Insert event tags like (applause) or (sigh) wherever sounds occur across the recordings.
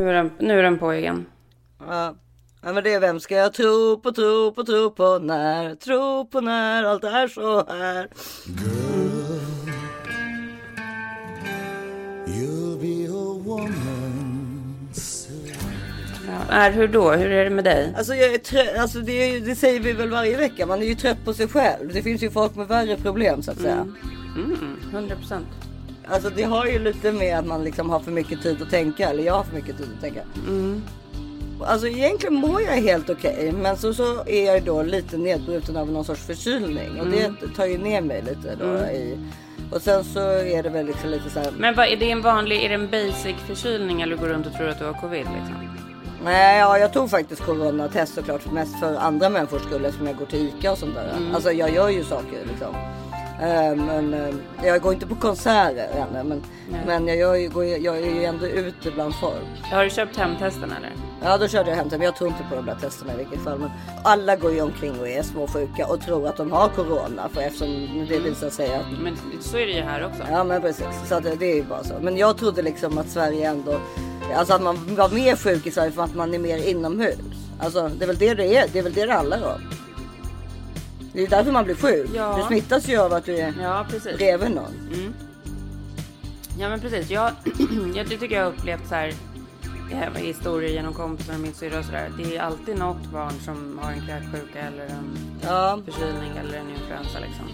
Nu är den, nu är den på igen. Ja. ja, men det är vem ska jag tro på, tro på, tro på när, tro på när allt är så här. You'll be a woman. Ja, är, hur då? Hur är det med dig? Alltså, jag är trött, alltså det, är, ju- det säger vi väl varje vecka, man är ju trött på sig själv. Det finns ju folk med värre problem så att säga. Mm, 100 procent. Alltså det har ju lite med att man liksom har för mycket tid att tänka, eller jag har för mycket tid att tänka. Alltså egentligen mår jag helt okej, men så, så är jag då lite nedbruten av någon sorts förkylning och det tar ju ner mig lite då i. Och sen så är det väl liksom lite så här. Men vad, är det en vanlig, är det en basic förkylning eller går du runt och tror att du har covid liksom? Nej, ja, jag tog faktiskt coronatest såklart mest för andra människors skull eftersom jag går till ICA och sånt där. Alltså jag gör ju saker liksom. Eh, men eh, jag går inte på konserter ännu, men, men jag, ju, går, jag är ju ändå ute bland folk. Har du köpt hemtesten eller? Ja, då körde jag hem men jag tror inte på de där testerna i vilket fall. Men alla går ju omkring och är småsjuka och tror att de har corona för eftersom det visar sig att Men så är det ju här också. Ja men precis, så det, det är ju bara så. Men jag trodde liksom att Sverige ändå, alltså att man var mer sjuk i Sverige för att man är mer inomhus. Alltså det är väl det det är, det är väl det det handlar om. Det är därför man blir sjuk. Ja. Du smittas ju av att du är Ja, precis. bredvid någon. Ja men precis. Jag, (clears throat) jag det tycker jag har upplevt så här eh, historier genom kompisar och min syrra och sådär. Det är alltid något barn som har en kräksjuka eller en Ja, förkylning eller en influensa liksom.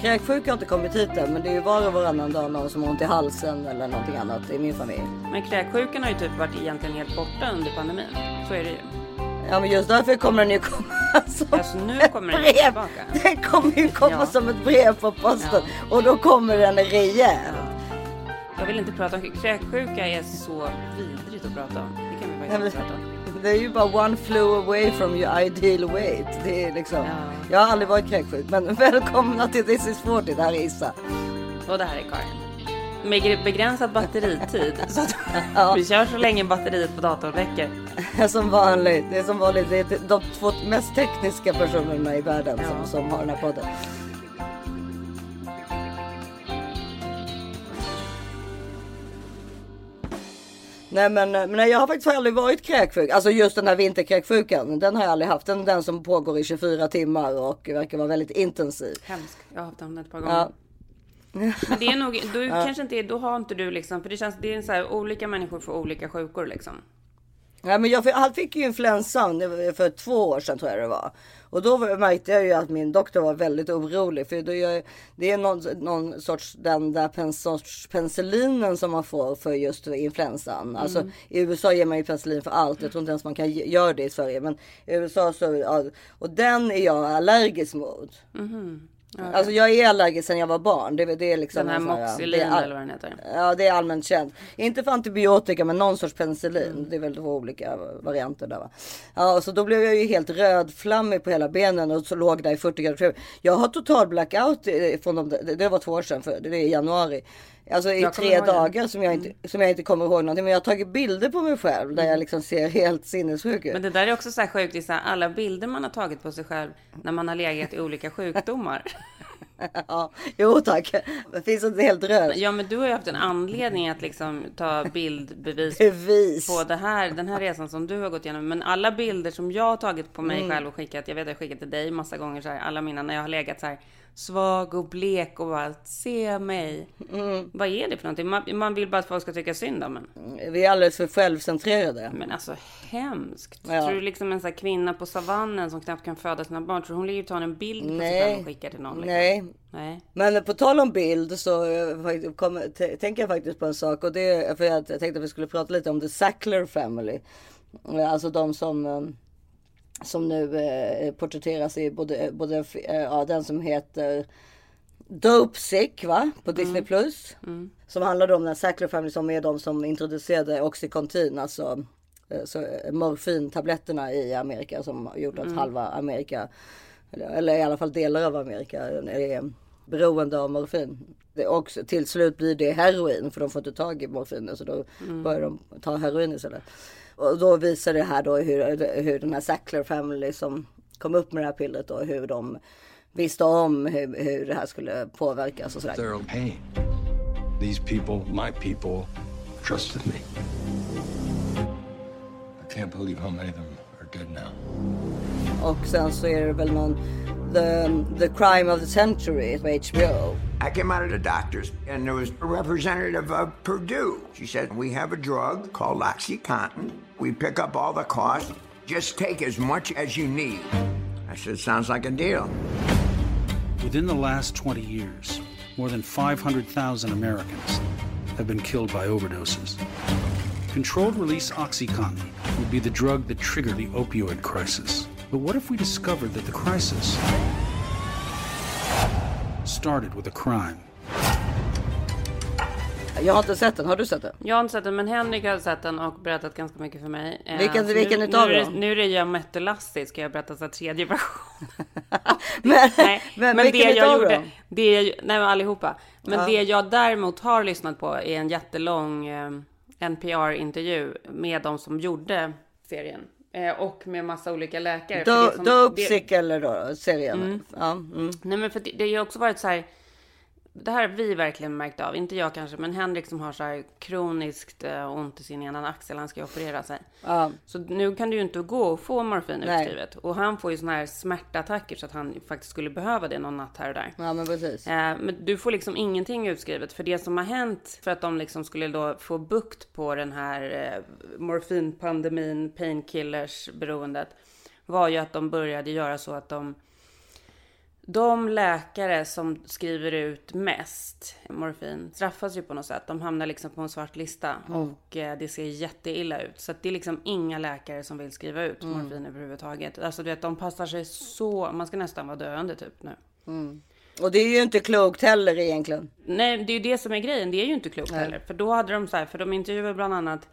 kräksjuka har inte kommit hit än men det är ju var och varannan dag någon som har ont i halsen eller någonting annat i min familj. Men kräksjukan har ju typ varit egentligen helt borta under pandemin. Så är det ju. Ja men just därför kommer den ju komma som Alltså nu kommer den brev. tillbaka. Den kommer ju komma Ja. som ett brev på posten och då kommer den rejäl. Jag vill inte prata om kräksjuka är så vidrigt att prata om. Det kan vi faktiskt inte prata om. Det är ju bara one flew away from your ideal weight. Det är liksom. Ja. Jag har aldrig varit kräksjuk men (laughs) välkomna till This is 40. Det här är Issa. Och det här är Karin. Med begränsad batteritid. (laughs) Så att Ja. vi kör så länge batteriet på datorn räcker. Som vanligt. Det är som vanligt. Det är de två mest tekniska personerna i världen Ja. som, som har den här podden. Nej men, men jag har faktiskt aldrig varit kräksjuk. Alltså just den här vinterkräksjukan. Den har jag aldrig haft. Den, den som pågår i 24 timmar och verkar vara väldigt intensiv. Hemskt. Jag har haft den ett par gånger. Ja. (laughs) Men det är nog, du kanske inte är, då har inte du liksom, för det känns, det är så här, olika människor får olika sjukor liksom. Ja, men jag fick, han fick ju influensan för två år sedan tror jag det var. Och då märkte jag ju att min doktor var väldigt orolig. För då gör, det är någon, någon sorts, den där pen, sorts penicillinen som man får för just influensan. Alltså i USA ger man ju penicillin för allt. Jag tror inte ens man kan göra det i Sverige. Men i USA så, ja, och den är jag allergisk mot. Alltså jag är allergisk sedan jag var barn. Det, det är liksom Den här en sån Moxilin det är all- eller vad den heter. Ja det är allmänt känt. Inte för antibiotika men någon sorts penicillin. Det är väl två olika varianter där va. Ja så då blev jag ju helt rödflammig på hela benen och så låg där i 40 grader. Jag har total blackout eh, från de, det- det var två år sedan för det är i januari. Alltså i tre dagar som jag, inte, som jag inte kommer ihåg någonting. Men jag har tagit bilder på mig själv där jag liksom ser helt sinnessjuk ut. Men det där är också så här sjukt, det här, alla bilder man har tagit på sig själv när man har legat i olika sjukdomar. (laughs) Ja, jo tack. Det finns inte helt röd. Ja men du har ju haft en anledning att liksom ta bildbevis Bevis. på det här, den här resan som du har gått igenom. Men alla bilder som jag har tagit på Mm. mig själv och skickat, jag vet att jag skickat till dig massa gånger så här, alla mina när jag har legat så här svag och blek och bara se mig. Mm. Vad är det för någonting? Man, man vill bara att folk ska tycka synd om en. Vi är alldeles för självcentrerade. Men alltså hemskt. Ja. Tror du liksom en sån här kvinna på savannen som knappt kan föda sina barn, tror du hon ligger och tar en bild på sig Nej. själv och skickar till någon? Liksom? Nej, Nej. Men på tal om bild så eh, kom, tänker jag faktiskt på en sak och det är för att jag tänkte att vi skulle prata lite om the Sackler family. Eh, Alltså de som eh, som nu eh, porträtteras i både, både eh, ja, den som heter Dope Sick va? På Disney Plus. Som handlar om den Sackler family som är de som introducerade Oxycontin, alltså eh, så, eh, morfintabletterna i Amerika som har gjort att halva Amerika, eller, eller i alla fall delar av Amerika är beroende av morfin. Också, till slut blir det heroin för de får inte tag i morfin så då börjar de ta heroin istället. Och då visar det här då hur, hur den här Sackler family som kom upp med det här pillret och hur de visste om hur, hur det här skulle påverkas och sådär. They're pain. These people, my people, trusted me. I can't believe how many of them are dead now. Och sen så är det väl någon The, the Crime of the Century på HBO. I came out of the doctor's and there was a representative of Purdue. She said, We have a drug called Oxycontin. We pick up all the cost. Just take as much as you need. I said, Sounds like a deal. Within the last 20 years, more than 500,000 Americans have been killed by overdoses. Controlled release Oxycontin would be the drug that triggered the opioid crisis. But what if we discovered that the crisis started with a crime? Jag har inte sett den, har du sett den? Jag har inte sett den, men Henrik har sett den och berättat ganska mycket för mig. Eh, Vilken- så vilken nu, utav nu, dem? nu är det jag Mette Lassie, ska jag berätta så tredje version. (laughs) Men, Nej, men, men, det vilken jag gjorde, dem? det jag, nej men allihopa. Men det jag däremot har lyssnat på är en jättelång eh, NPR-intervju med de som gjorde serien. Eh, och med massa olika läkare. För Do, det som- Dope det- Sick eller då, serien. Ja, mm. Nej men för det, det har ju också varit så här. Det här har vi verkligen märkt av, inte jag kanske, men Henrik som har så här kroniskt eh, ont i sin ena axel, han ska ju operera sig. ja. Så nu kan du ju inte gå och få morfin Nej. utskrivet. Och han får ju såna här smärtattacker så att han faktiskt skulle behöva det någon natt här och där. ja, men precis. Eh, Men du får liksom ingenting utskrivet för det som har hänt för att de liksom skulle då få bukt på den här eh, morfinpandemin, painkillers beroendet var ju att de började göra så att de de läkare som skriver ut mest morfin straffas ju på något sätt. De hamnar liksom på en svart lista och eh, det ser jätteilla ut. Så att det är liksom inga läkare som vill skriva ut morfin överhuvudtaget. Alltså du vet, de passar sig så, man ska nästan vara döende typ nu. Och det är ju inte klokt heller egentligen. Nej, det är ju det som är grejen. Det är ju inte klokt heller. För då hade de så här, för de intervjuade bland annat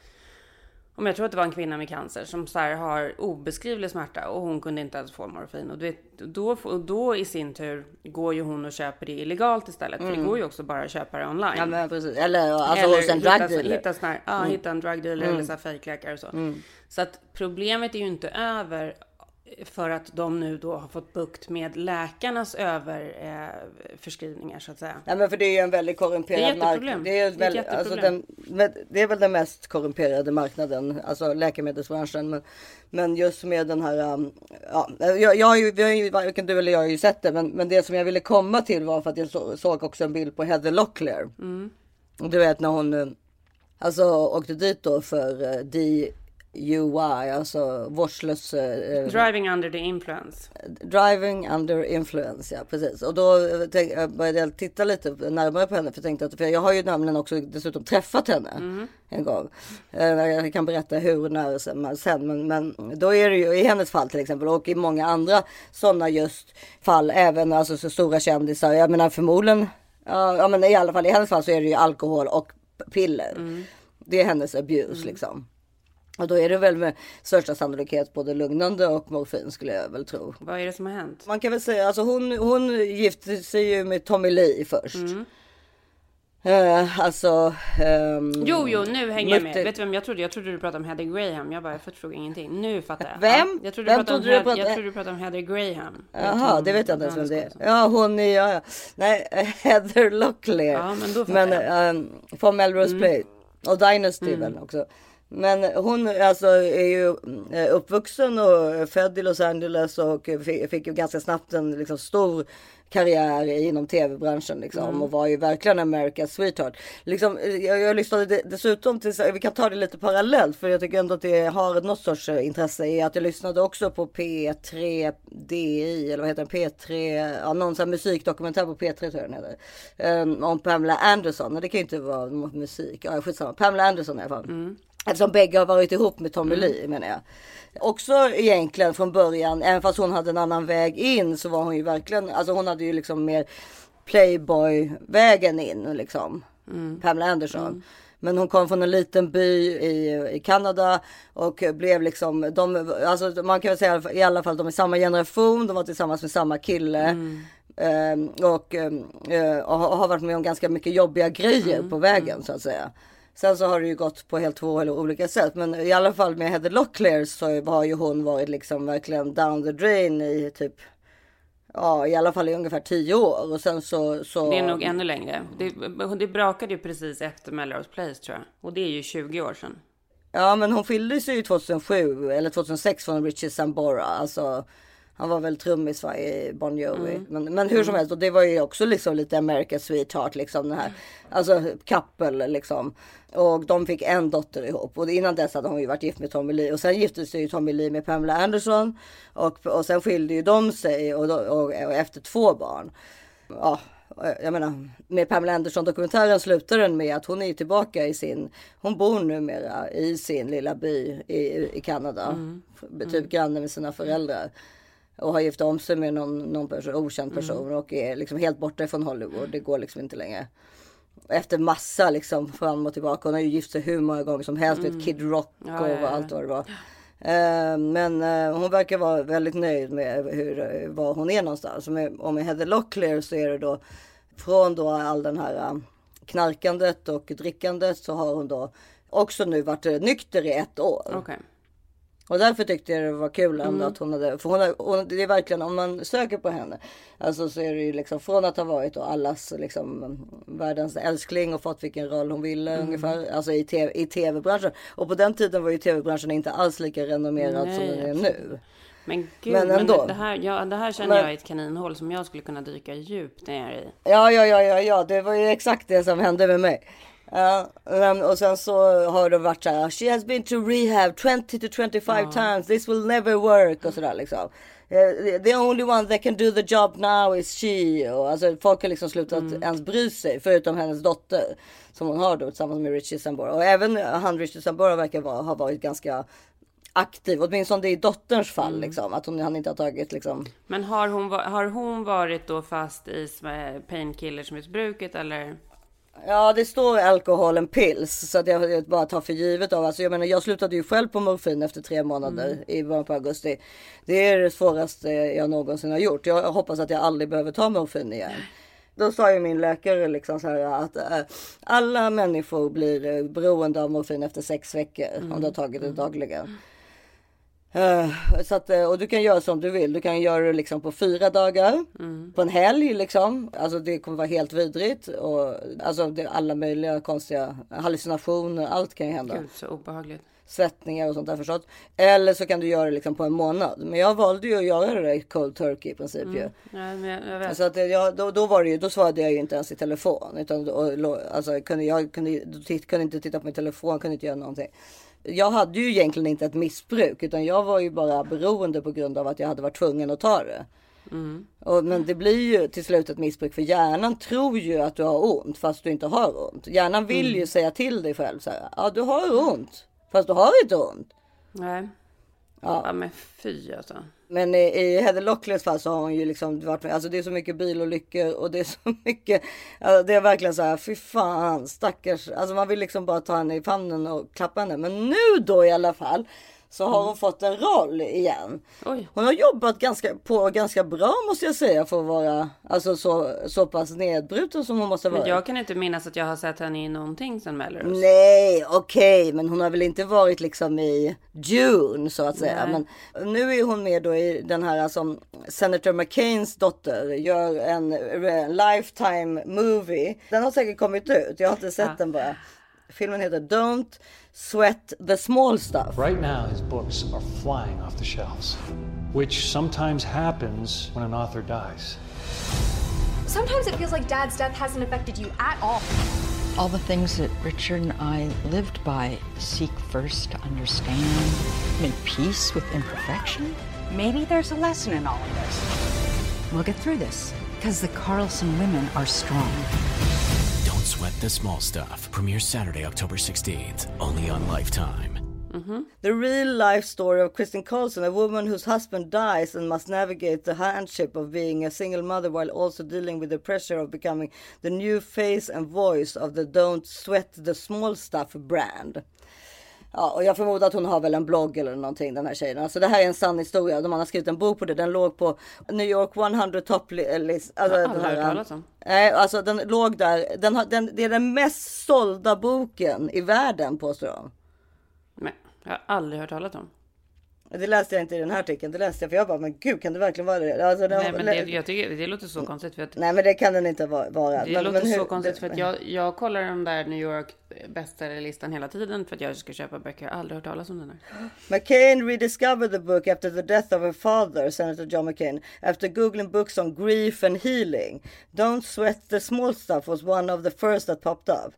om jag tror att det var en kvinna med cancer som så här har obeskrivlig smärta och hon kunde inte ens få morfin. Och du vet, då, och då i sin tur går ju hon och köper det illegalt istället. För det går ju också bara att köpa det online. Ja, men precis. Eller alltså eller hos en hitta, drug dealer. hitta, sån här, ja, hitta en drug dealer eller så här fejkläkare och så. Så att problemet är ju inte över för att de nu då har fått bukt med läkarnas överförskrivningar eh, så att säga. Ja, men för det är ju en väldigt korrumperad marknad. Det är, Det är väl, ett alltså jätteproblem. den, det är väl den mest korrumperade marknaden, alltså läkemedelsbranschen. Men, men just med den här, um, ja, jag, jag har ju, vi har ju, varken du eller jag har ju sett det, men, men det som jag ville komma till var för att jag så, såg också en bild på Heather Locklear. Mm. Du vet när hon eh, alltså åkte dit då för uh, DUI, alltså vårdslös eh, Driving under the influence. Driving under influence, ja precis. Och då eh, tänk, jag började jag titta lite närmare på henne för jag tänkte att, för jag har ju nämligen också dessutom träffat henne en gång. Eh, Jag kan berätta hur och när sen- sen, men, men då är det ju i hennes fall till exempel och i många andra sådana just fall, även alltså så stora kändisar. Jag menar förmodligen, ja, ja men i alla fall i hennes fall så är det ju alkohol och piller. Det är hennes abuse liksom. Och då är det väl med största sannolikhet både lugnande och morfin skulle jag väl tro. Vad är det som har hänt? Man kan väl säga, alltså hon, hon gifte sig ju med Tommy Lee först. Eh, alltså. ehm, Jo, jo, nu hänger jag med. Vet du vem jag trodde? Jag trodde du pratade om Heather Graham. Jag bara, jag förstod ingenting. Nu fattar jag. Vem? Ja, jag trodde Vem du pratade om, trodde du Heather, jag trodde du pratade om Heather Graham. Jaha, det vet jag inte ens vem det är. Ja, hon är, ja, ja. Nej, Heather Locklear. Ja, men då fattar Men jag. Mm. ehm, från Melrose Place. Och Dynasty väl också. Men hon alltså är ju eh, uppvuxen och född i Los Angeles och fi- fick ju ganska snabbt en liksom stor karriär inom tv-branschen liksom Mm. och var ju verkligen America's sweetheart. Liksom, eh, jag, jag lyssnade de- dessutom till, vi kan ta det lite parallellt för jag tycker ändå att det har något sorts eh, intresse i att jag lyssnade också på P3 DI eller vad heter den? P3, ja, någon sån musikdokumentär på P3 tror jag den heter. Um, om Pamela Anderson, det kan ju inte vara musik, ja skitsamma. Pamela Anderson i alla fall. Eftersom bägge har varit ihop med Tommy Lee menar jag. Också egentligen från början, även fast hon hade en annan väg in så var hon ju verkligen, alltså hon hade ju liksom mer Playboy-vägen in liksom. Pamela Anderson. Men hon kom från en liten by i, i Kanada och blev liksom, de, alltså man kan väl säga i alla fall de är samma generation, de var tillsammans med samma kille. Ehm, och, ehm, eh, och har har varit med om ganska mycket jobbiga grejer på vägen så att säga. Sen så har det ju gått på helt två olika sätt. Men i alla fall med Heather Locklear så har ju hon varit liksom verkligen down the drain i typ Ja i alla fall i ungefär tio år och sen så. så Det är nog ännu längre. Det, det brakade ju precis efter Melrose Place tror jag. Och det är ju 20 år sedan. Ja, men hon fyllde sig ju 2007 eller 2006 från Richie Sambora. Alltså, han var väl trummis va, i Bon Jovi. Men, men hur som helst, och det var ju också liksom lite America's Sweetheart liksom den här. Alltså couple liksom. Och de fick en dotter ihop. Och innan dess hade hon ju varit gift med Tommy Lee. Och sen gifte sig ju Tommy Lee med Pamela Anderson. Och, och sen skilde ju de sig och, och, och efter två barn. Ja, jag menar med Pamela Anderson dokumentären slutar den med att hon är tillbaka i sin, hon bor numera i sin lilla by i, i Kanada. Typ granne med sina föräldrar. Och har gift om sig med någon, någon person, okänd person och är liksom helt borta från Hollywood. Det går liksom inte längre. Efter massa liksom fram och tillbaka. Hon har ju gift sig hur många gånger som helst med Kid Rock och Ja, ja, ja. allt vad det var. Eh, Men eh, hon verkar vara väldigt nöjd med hur, eh, var hon är någonstans. Och med, och med Heather Locklear så är det då från då all den här knarkandet och drickandet så har hon då också nu varit nykter i ett år. Okej. Och därför tyckte jag det var kul ändå att hon hade, för hon, har, hon det är verkligen om man söker på henne. Alltså så är det ju liksom från att ha varit och allas liksom världens älskling och fått vilken roll hon ville ungefär. Alltså i, TV, i tv-branschen. Och på den tiden var ju tv-branschen inte alls lika renommerad som Nej, den är nu. Men gud, Men men ändå. det, här, ja, det här känner Men- jag är ett kaninhål som jag skulle kunna dyka djupt ner i. Ja, ja, ja, ja, ja, det var ju exakt det som hände med mig. Ja, och sen så har det varit så här. She has been to rehab 20 to 25 times. This will never work och sådär liksom. Eh, The only one that can do the job now is she. Och alltså folk har liksom slutat ens bry sig. Förutom hennes dotter. Som hon har då tillsammans med Richie Sambora. Och även han Richie Sambora verkar vara, ha varit ganska aktiv. Åtminstone i dotterns fall liksom. Att hon, han inte har tagit liksom. Men har hon, har hon varit då fast i sm- painkillersmissbruket eller? Ja, det står alkohol and pills så att jag bara tar för givet av. Alltså jag menar, jag slutade ju själv på morfin efter tre månader i början på augusti. Det är det svåraste jag någonsin har gjort. Jag hoppas att jag aldrig behöver ta morfin igen. Då sa ju min läkare liksom så här att eh, alla människor blir eh, beroende av morfin efter sex veckor om du har tagit det dagligen. Eh, så att, eh, och du kan göra som du vill. Du kan göra det liksom på fyra dagar. På en helg liksom. Alltså det kommer vara helt vidrigt. Och, alltså det alla möjliga konstiga hallucinationer. Allt kan ju hända. Gud, så obehagligt. Svettningar och sånt där förstås. Eller så kan du göra det liksom på en månad. Men jag valde ju att göra det i cold turkey i princip ju. Ja, men jag. Så att jag, då, då var det ju, då svarade jag ju inte ens i telefon. Utan, och, alltså, kunde, jag kunde, titt, kunde inte titta på min telefon, kunde inte göra någonting. Jag hade ju egentligen inte ett missbruk utan jag var ju bara beroende på grund av att jag hade varit tvungen att ta det. Och, men det blir ju till slut ett missbruk för hjärnan tror ju att du har ont fast du inte har ont. Hjärnan vill ju säga till dig själv så här, ja du har ont fast du har inte ont. Nej. Ja. Ja, men fy alltså. Men i, i Heather Locklears fall så har hon ju liksom varit med. Alltså det är så mycket bilolyckor och det är så (laughs) mycket. Alltså det är verkligen så här. Fy fan stackars. Alltså man vill liksom bara ta henne i famnen och klappa henne. Men nu då i alla fall. Så har hon fått en roll igen. Oj. Hon har jobbat ganska, på ganska bra måste jag säga för att vara alltså så, så pass nedbruten som hon måste vara. Men jag kan inte minnas att jag har sett henne i någonting sen Melrose. Nej, okej, men hon har väl inte varit liksom i June så att säga. Nej. Men nu är hon med då i den här som Senator McCains dotter gör en, en lifetime movie. Den har säkert kommit ut. Jag har inte sett Ja. den bara. Filmen heter Don't Sweat the Small Stuff. Right now, his books are flying off the shelves, which sometimes happens when an author dies. Sometimes it feels like Dad's death hasn't affected you at all. All the things that Richard and I lived by seek first to understand, make peace with imperfection. Maybe there's a lesson in all of this. We'll get through this because the Carlson women are strong. Sweat the small stuff. Premieres Saturday, October 16th, only on Lifetime. Mm-hmm. The real life story of Kristen Carlson, a woman whose husband dies and must navigate the hardship of being a single mother while also dealing with the pressure of becoming the new face and voice of the Don't Sweat the Small Stuff brand. Ja, och jag förmodar att hon har väl en blogg eller någonting den här tjejen. Alltså det här är en sann historia. De har skrivit en bok på det. Den låg på New York 100 top li- list. Alltså, Jag har aldrig hört talas om. Nej, alltså den låg där. Den har, den, det är den mest sålda boken i världen påstår de. Men jag har aldrig hört talas om. Det läste jag inte i den här artikeln. Det läste jag för jag bara, men gud kan det verkligen vara det? Alltså, Nej, men det, jag tycker det låter så konstigt. För att, Nej, men det kan den inte vara. det men, låter men hur- så konstigt det- för att jag, jag kollar den där New York bestsellerlistan hela tiden för att jag ska köpa böcker. Jag har aldrig hört talas om den här. McCain rediscovered the book after the death of her father, Senator John McCain, after googling books on grief and healing. Don't sweat the small stuff was one of the first that popped up.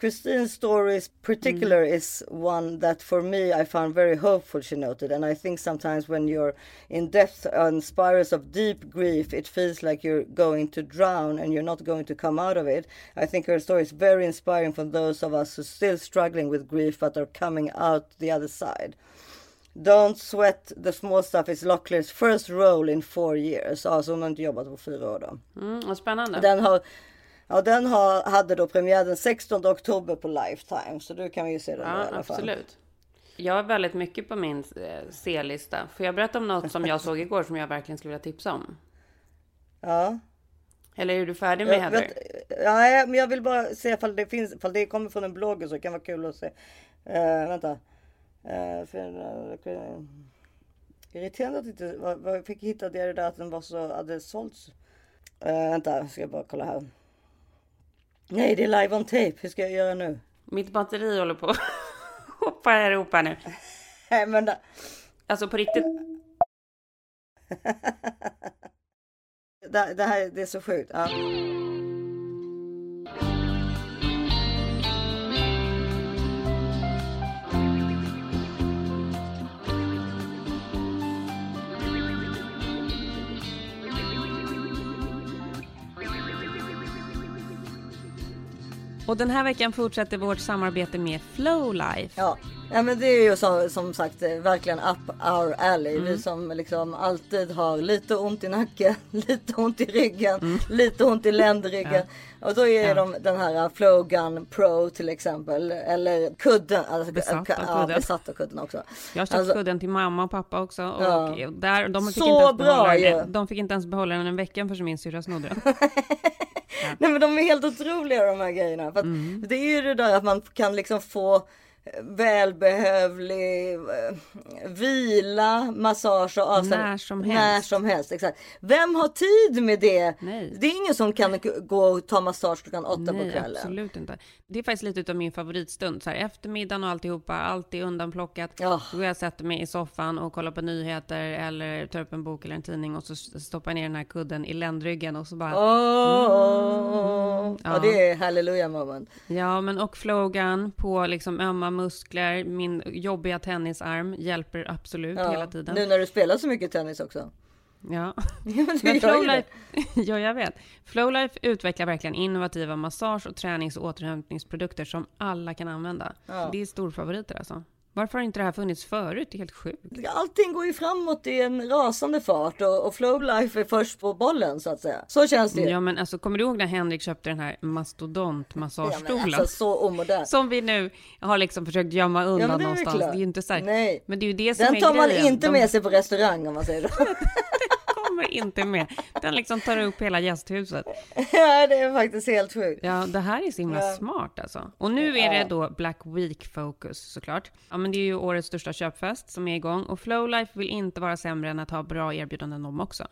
Christine's story in particular is one that for me I found very hopeful, she noted. And I think sometimes when you're in depth on spirals of deep grief, it feels like you're going to drown and you're not going to come out of it. I think her story is very inspiring for those of us who are still struggling with grief but are coming out the other side. Don't sweat the small stuff is Locklears first role in four years. Alltså hon har inte jobbat på fyra år då. Mm, vad spännande. Den har, ja, den har, hade då premiär den 16 oktober på Lifetime. Så du kan ju se den Ja, i alla fall. absolut. Jag har väldigt mycket på min eh, C-lista. Får jag berätta om något som jag såg igår som jag verkligen skulle vilja tipsa om? Ja. Eller är du färdig med Jag, Heather? vet, ja, men jag vill bara se ifall det finns, ifall det kommer från en blogg så det kan vara kul att se. Uh, vänta. Uh, för, uh, irriterande att inte, jag fick hitta det där att den var så, hade sålts. Uh, vänta, ska jag bara kolla här. Nej, det är live on tape. Hur ska jag göra nu? Mitt batteri håller på att hoppa ihop här nu. Nej, men det, Alltså på riktigt. (laughs) det, det här det är så sjukt. Ja. Och den här veckan fortsätter vårt samarbete med Flowlife. Ja. ja, men det är ju så, som sagt eh, verkligen up our alley. Mm. Vi som liksom alltid har lite ont i nacken, (laughs) lite ont i ryggen, Mm. lite ont i ländryggen. Och då är de den här Flowgun Pro till exempel. Eller kudden. Alltså, Besatt av Ja, kudden. besatt av kudden också. Jag har köpt Alltså, kudden till mamma och pappa också. Och Ja. där, de, fick Så inte ens bra behålla ju. de fick inte ens behålla den en vecka för min syrra snodde den. Nej men de är helt otroliga de här grejerna. För Mm. Det är ju det där att man kan liksom få välbehövlig eh, vila, massage och avstämning. När som När helst. som helst. Exakt. Vem har tid med det? Nej. Det är ingen som kan g- gå och ta massage klockan åtta på Nej, kvällen. absolut inte. Det är faktiskt lite av min favoritstund. Så här, eftermiddagen och alltihopa, allt är undanplockat. Ja. Då går jag och sätter mig i soffan och kollar på nyheter eller tar upp en bok eller en tidning och så stoppar jag ner den här kudden i ländryggen och så bara... Åh, ja. Ja. det är halleluja moment. Ja, men och flogan på liksom ömma muskler, min jobbiga tennisarm hjälper absolut Ja. hela tiden. Nu när du spelar så mycket tennis också. Ja. (laughs) Men Flowlife, (laughs) ja jag vet. Flowlife utvecklar verkligen innovativa massage och tränings och återhämtningsprodukter som alla kan använda. Ja. Det är storfavoriter alltså. Varför har inte det här funnits förut? Det är helt sjukt. Allting går ju framåt i en rasande fart och, och Flowlife är först på bollen så att säga. Så känns det. Ja men alltså kommer du ihåg när Henrik köpte den här Ja, mastodontmassagestolen? men alltså så. Som vi nu har liksom försökt gömma undan Ja, men det någonstans. klart. Det är ju inte så här. Nej. Men det är ju det som Den är tar man grejen. inte De med sig på restaurang om man säger så. (laughs) kommer inte med. Den liksom tar upp hela gästhuset. ja, det är faktiskt helt sjukt. Ja, det här är så himla Ja. smart alltså. Och nu är det då Black Week Focus såklart. Ja, men det är ju årets största köpfest som är igång och Flowlife vill inte vara sämre än att ha bra erbjudanden de också.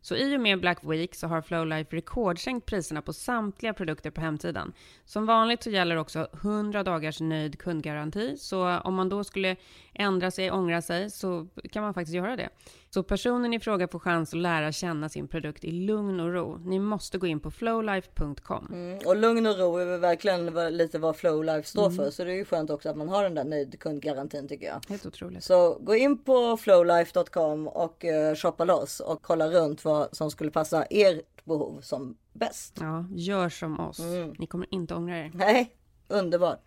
Så i och med Black Week så har Flowlife rekordsänkt priserna på samtliga produkter på hemsidan. Som vanligt så gäller också 100 dagars nöjd kundgaranti, så om man då skulle ändra sig, ångra sig, så kan man faktiskt göra det. Så personen i fråga får chans att lära känna sin produkt i lugn och ro. Ni måste gå in på flowlife.com. Mm, och lugn och ro är väl verkligen lite vad Flowlife står Mm. för. Så det är ju skönt också att man har den där nöjd kundgarantin tycker jag. Helt otroligt. Så gå in på flowlife.com och uh, shoppa loss och kolla runt vad som skulle passa ert behov som bäst. Ja, gör som oss. Mm. Ni kommer inte ångra er. Nej, underbart.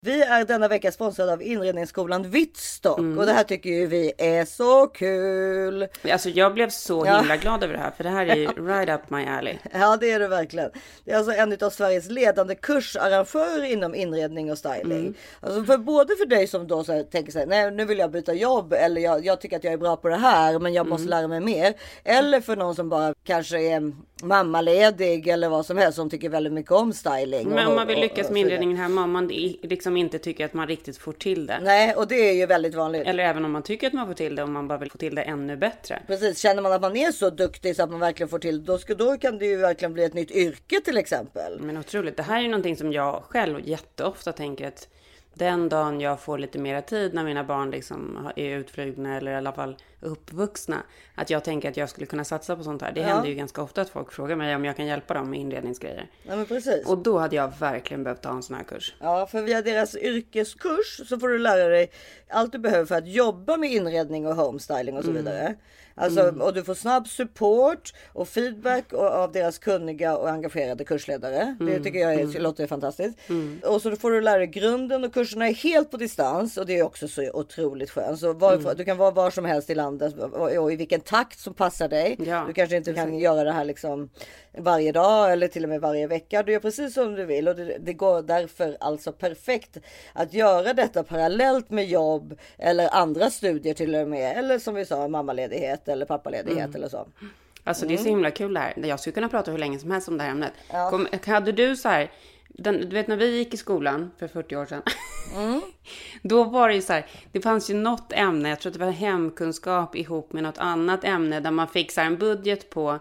Vi är denna vecka sponsrade av inredningsskolan Vittstock Mm. och det här tycker ju vi är så kul. Alltså jag blev så Ja. himla glad över det här, för det här är ju (laughs) right up my alley. Ja, det är det verkligen. Det är alltså en av Sveriges ledande kursarrangörer inom inredning och styling. Mm. Alltså för både för dig som då så här, tänker så här, nej nu vill jag byta jobb eller jag, jag tycker att jag är bra på det här men jag måste Mm. lära mig mer. Eller för någon som bara kanske är mammaledig eller vad som helst som tycker väldigt mycket om styling. Men och- om man vill lyckas och med inredningen hemma, om man liksom inte tycker att man riktigt får till det. Nej, och det är ju väldigt vanligt. Eller även om man tycker att man får till det och man bara vill få till det ännu bättre. Precis, känner man att man är så duktig så att man verkligen får till då, ska, då kan det ju verkligen bli ett nytt yrke till exempel. Men otroligt. Det här är ju någonting som jag själv jätteofta tänker att den dagen jag får lite mera tid när mina barn liksom är utflugna eller i alla fall uppvuxna. Att jag tänker att jag skulle kunna satsa på sånt här. Det Ja. händer ju ganska ofta att folk frågar mig om jag kan hjälpa dem med inredningsgrejer. Ja, men precis. Och då hade jag verkligen behövt ta en sån här kurs. Ja, för via deras yrkeskurs så får du lära dig allt du behöver för att jobba med inredning och homestyling och så Mm. vidare. Alltså, Och du får snabb support och feedback och- av deras kunniga och engagerade kursledare. Det Mm. tycker jag är, Mm. låter fantastiskt. Och så får du lära dig grunden och kurserna är helt på distans och det är också så otroligt skönt. Så var, Mm. Du kan vara var som helst i landet och, och i vilken takt som passar dig. Ja, du kanske inte kan göra det här liksom varje dag eller till och med varje vecka. Du gör precis som du vill och det, det går därför alltså perfekt att göra detta parallellt med jobb eller andra studier till och med. Eller som vi sa mammaledighet eller pappaledighet Mm. eller så. Alltså det är så Mm. himla kul det här. Jag skulle kunna prata hur länge som helst om det här ämnet. Kom, hade du så här, den, du vet när vi gick i skolan för 40 år sedan. (laughs) Då var det ju så här, det fanns ju något ämne, jag tror att det var hemkunskap ihop med något annat ämne där man fick så här en budget på,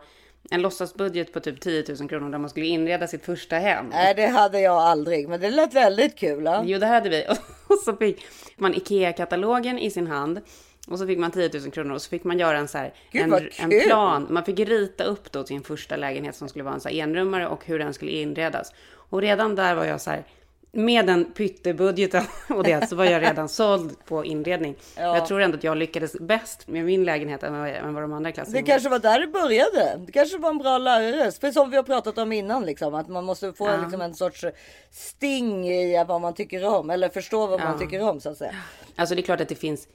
en låtsasbudget på typ 10 000 kronor där man skulle inreda sitt första hem. Nej, det hade jag aldrig, men det lät väldigt kul. Ja? Jo, det hade vi. (laughs) Och så fick man IKEA-katalogen i sin hand. Och så fick man 10 000 kronor och så fick man göra en, så här, Gud, en, en plan. Man fick rita upp då sin första lägenhet som skulle vara en så enrummare och hur den skulle inredas. Och redan där var jag så här, med den pyttebudgeten (laughs) och det så var jag redan såld på inredning. Ja. Jag tror ändå att jag lyckades bäst med min lägenhet än vad, de andra klasserna Det kanske var där det började. Det kanske var en bra lärare. För som vi har pratat om innan, liksom, att man måste få Ja. liksom, en sorts sting i vad man tycker om. Eller förstå vad man Ja. tycker om så att säga. Alltså det är klart att det finns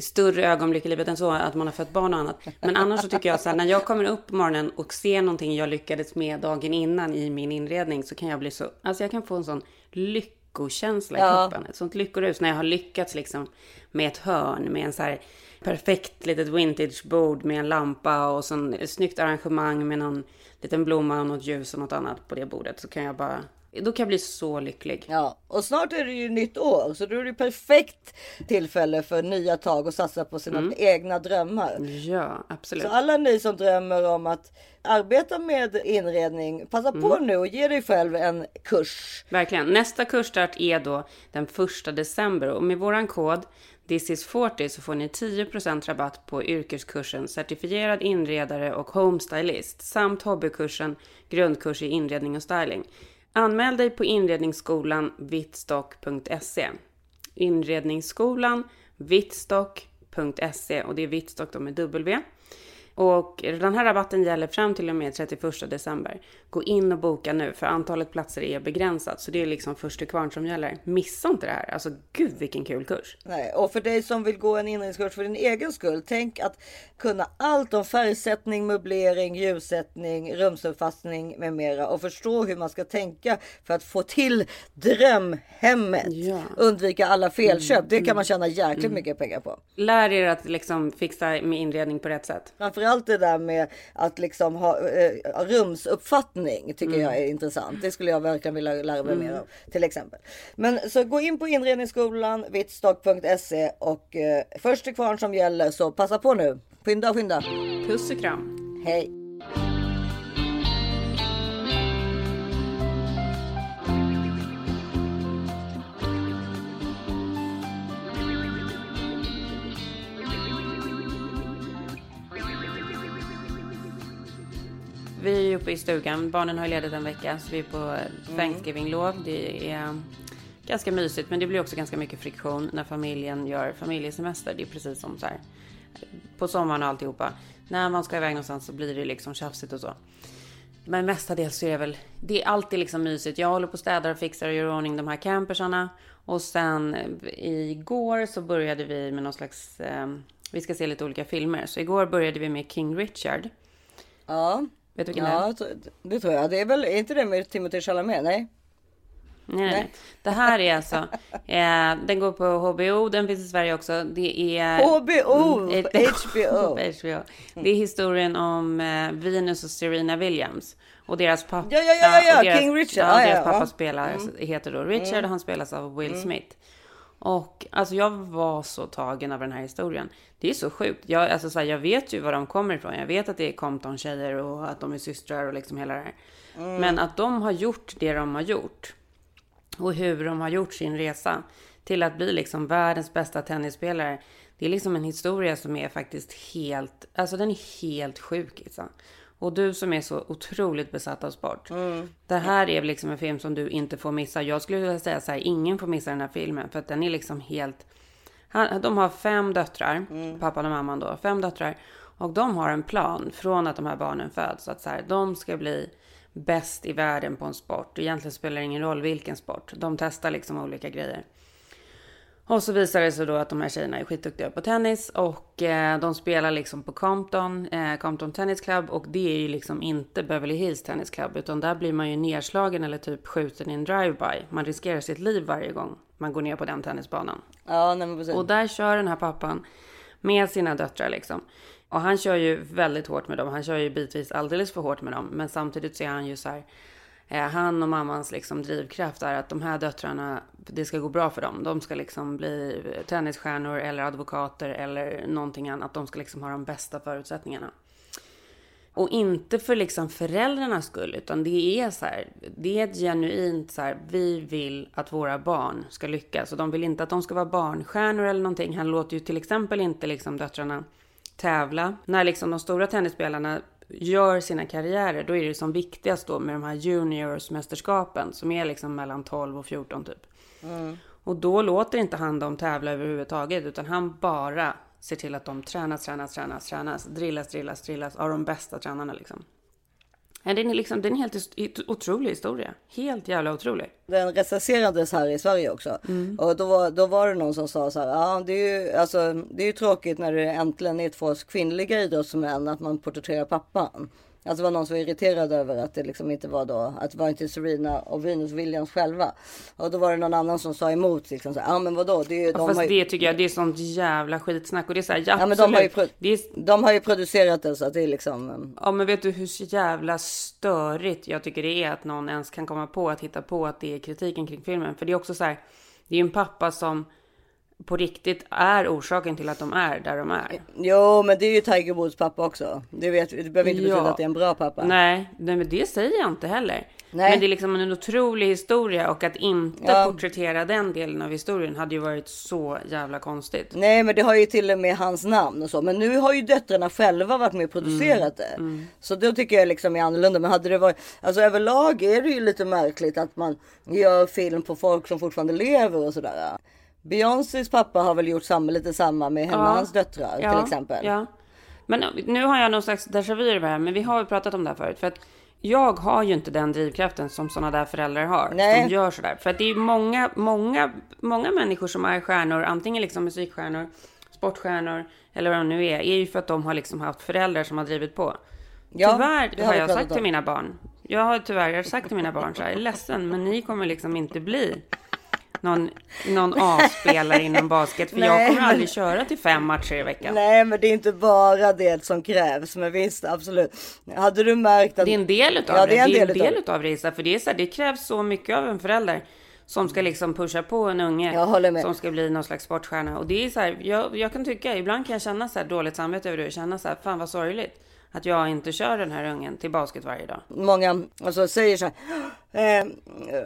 större ögonblick i livet än så, att man har fått barn och annat. Men annars så tycker jag så här, när jag kommer upp på morgonen och ser någonting jag lyckades med dagen innan i min inredning så kan jag bli så, alltså jag kan få en sån lyckokänsla i Ja. kroppen. Ett sånt lyckorus när jag har lyckats liksom med ett hörn, med en så här perfekt litet vintagebord med en lampa och så ett snyggt arrangemang med någon liten blomma och något ljus och något annat på det bordet. Så kan jag bara, då kan jag bli så lycklig. Ja, och snart är det ju nytt år så då är det perfekt tillfälle för nya tag och satsa på sina Mm. egna drömmar. Ja, absolut. Så alla ni som drömmer om att arbeta med inredning, passa på Mm. nu och ge dig själv en kurs. Verkligen. Nästa kursstart är då den 1 december och med våran kod This is 40 så får ni 10% rabatt på yrkeskursen certifierad inredare och homestylist samt hobbykursen grundkurs i inredning och styling. Anmäl dig på inredningsskolan vittstock.se. Inredningsskolan vittstock.se och det är vittstock då med W. Och den här rabatten gäller fram till och med 31 december. Gå in och boka nu för antalet platser är begränsat. Så det är liksom först till kvarn som gäller. Missa inte det här. Alltså gud vilken kul kurs. Nej, och för dig som vill gå en inredningskurs för din egen skull, tänk att kunna allt om färgsättning, möblering, ljussättning, rumsuppfattning med mera och förstå hur man ska tänka för att få till drömhemmet. Undvika alla felköp. Det kan man tjäna jäkligt Mm. mycket pengar på. Lär er att liksom fixa med inredning på rätt sätt. Framförallt det där med att liksom ha eh, rumsuppfattning tycker Mm. jag är intressant. Det skulle jag verkligen vilja lära mig Mm. mer av till exempel. Men så gå in på inredningsskolan vittstock.se och eh, först till kvarn som gäller så passa på nu. Skynda skynda. Puss och kram. Hej. Vi är uppe i stugan. Barnen har ledigt en vecka så vi är på Thanksgiving-lov. Det är ganska mysigt men det blir också ganska mycket friktion när familjen gör familjesemester. Det är precis som så här på sommaren och alltihopa. När man ska iväg någonstans så blir det liksom tjafsigt och så. Men mestadels så är det väl, det är alltid liksom mysigt. Jag håller på och städar och fixar och gör ordning de här campersarna. Och sen eh, igår så började vi med någon slags, eh, vi ska se lite olika filmer. Så igår började vi med King Richard. Ja. Vet du vilken ja, det är? tror- det tror jag. Det är väl är inte det med Timothy Chalamet? Nej. Nej, nej. Det här är alltså, (laughs) eh, den går på HBO, den finns i Sverige också. Det är... HBO, Mm, HBO. HBO. (laughs) Det är historien om eh, Venus och Serena Williams. Och deras pappa. Ja, ja, ja, ja, deras, King Richard. Ja, Ja, deras pappa ja. spelar, heter då Richard och han spelas av Will Smith. Och alltså jag var så tagen av den här historien. Det är så sjukt. Jag, alltså, så här, jag vet ju var de kommer ifrån. Jag vet att det är Compton-tjejer och att de är systrar och liksom hela det här. Men att de har gjort det de har gjort och hur de har gjort sin resa till att bli liksom världens bästa tennisspelare. Det är liksom en historia som är faktiskt helt, alltså den är helt sjuk. Liksom. Och du som är så otroligt besatt av sport. Det här är liksom en film som du inte får missa. Jag skulle vilja säga så här, ingen får missa den här filmen. För att den är liksom helt... Han, de har fem döttrar, pappan och mamman då, fem döttrar. Och de har en plan från att de här barnen föds. Att så här, de ska bli bäst i världen på en sport. Egentligen spelar det ingen roll vilken sport. De testar liksom olika grejer. Och så visar det sig då att de här tjejerna är skitduktiga på tennis och eh, de spelar liksom på Compton, eh, Compton Tennis Club och det är ju liksom inte Beverly Hills Tennis Club utan där blir man ju nedslagen eller typ skjuten i en drive-by. Man riskerar sitt liv varje gång man går ner på den tennisbanan. Ja, nej men precis. Och där kör den här pappan med sina döttrar liksom. Och han kör ju väldigt hårt med dem. Han kör ju bitvis alldeles för hårt med dem. Men samtidigt så är han ju så här. Eh, han och mammans liksom drivkraft är att de här döttrarna, det ska gå bra för dem. De ska liksom bli tennisstjärnor eller advokater eller någonting annat. De ska liksom ha de bästa förutsättningarna. Och inte för liksom föräldrarnas skull, utan det är så här, det är ett genuint så här, vi vill att våra barn ska lyckas. Och de vill inte att de ska vara barnstjärnor eller någonting. Han låter ju till exempel inte liksom döttrarna tävla. När liksom de stora tennisspelarna gör sina karriärer, då är det som viktigast då med de här juniorsmästerskapen som är liksom mellan 12 och 14 typ. Och då låter inte han dem tävla överhuvudtaget, utan han bara ser till att de tränas, tränas, tränas, tränas, drillas, drillas, drillas av de bästa tränarna liksom. Ja, Den är liksom, det är helt otrolig historia. Helt jävla otrolig. Den recenserades här i Sverige också. Mm. Och då var, då var det någon som sa så här. Ja, det är ju, alltså, det är ju tråkigt när det äntligen är två kvinnliga idrottsmän att man porträtterar pappan. Alltså det var någon som var irriterad över att det liksom inte var då, att det var inte Serena och Venus Williams själva. Och då var det någon annan som sa emot liksom ja men vadå, det är ju, Ja, de fast har ju, det tycker jag, det är sånt jävla skitsnack. Och det är så här, ja, ja men de har ju, pro- är, de har ju producerat det så att det är liksom, um, Ja men vet du hur jävla störigt jag tycker det är att någon ens kan komma på att hitta på att det är kritiken kring filmen. För det är också så här, det är ju en pappa som på riktigt är orsaken till att de är där de är. jo men det är ju Tiger Woods pappa också. Det vet det behöver inte betyda Ja. att det är en bra pappa. Nej, men det säger jag inte heller. Nej. Men det är liksom en otrolig historia och att inte Ja. porträttera den delen av historien hade ju varit så jävla konstigt. Nej men det har ju till och med hans namn och så. Men nu har ju döttrarna själva varit med och producerat Mm. det. Så då tycker jag liksom är annorlunda. Men hade det varit, alltså överlag är det ju lite märkligt att man gör film på folk som fortfarande lever och sådär. Beyoncés pappa har väl gjort samma, lite samma med henne och hans döttrar till exempel. Ja. Men nu har jag någon slags déjà vu i det här, men vi har ju pratat om det här förut. För att jag har ju inte den drivkraften som sådana där föräldrar har. Nej. Som gör sådär. För att det är många, många, många människor som är stjärnor, antingen liksom musikstjärnor, sportstjärnor eller vad de nu är, är ju för att de har liksom haft föräldrar som har drivit på. Ja, tyvärr det har har vi jag pratat sagt till om. mina barn. Jag har tyvärr jag har sagt till mina barn så här, jag är ledsen, men ni kommer liksom inte bli någon, någon A-spelare inom basket. För Nej, jag kommer men- aldrig köra till fem matcher i veckan. Nej men det är inte bara det som krävs. Men visst absolut. Hade du märkt att... Det är en del utav Ja, det. Det är en del, det. utav det. För det, är så här, det krävs så mycket av en förälder som ska liksom pusha på en unge som ska bli någon slags sportstjärna. Och det är så här, jag, jag kan tycka, ibland kan jag känna så här dåligt samvete över det och känna så här, fan vad sorgligt att jag inte kör den här ungen till basket varje dag. många alltså, säger så här. Eh,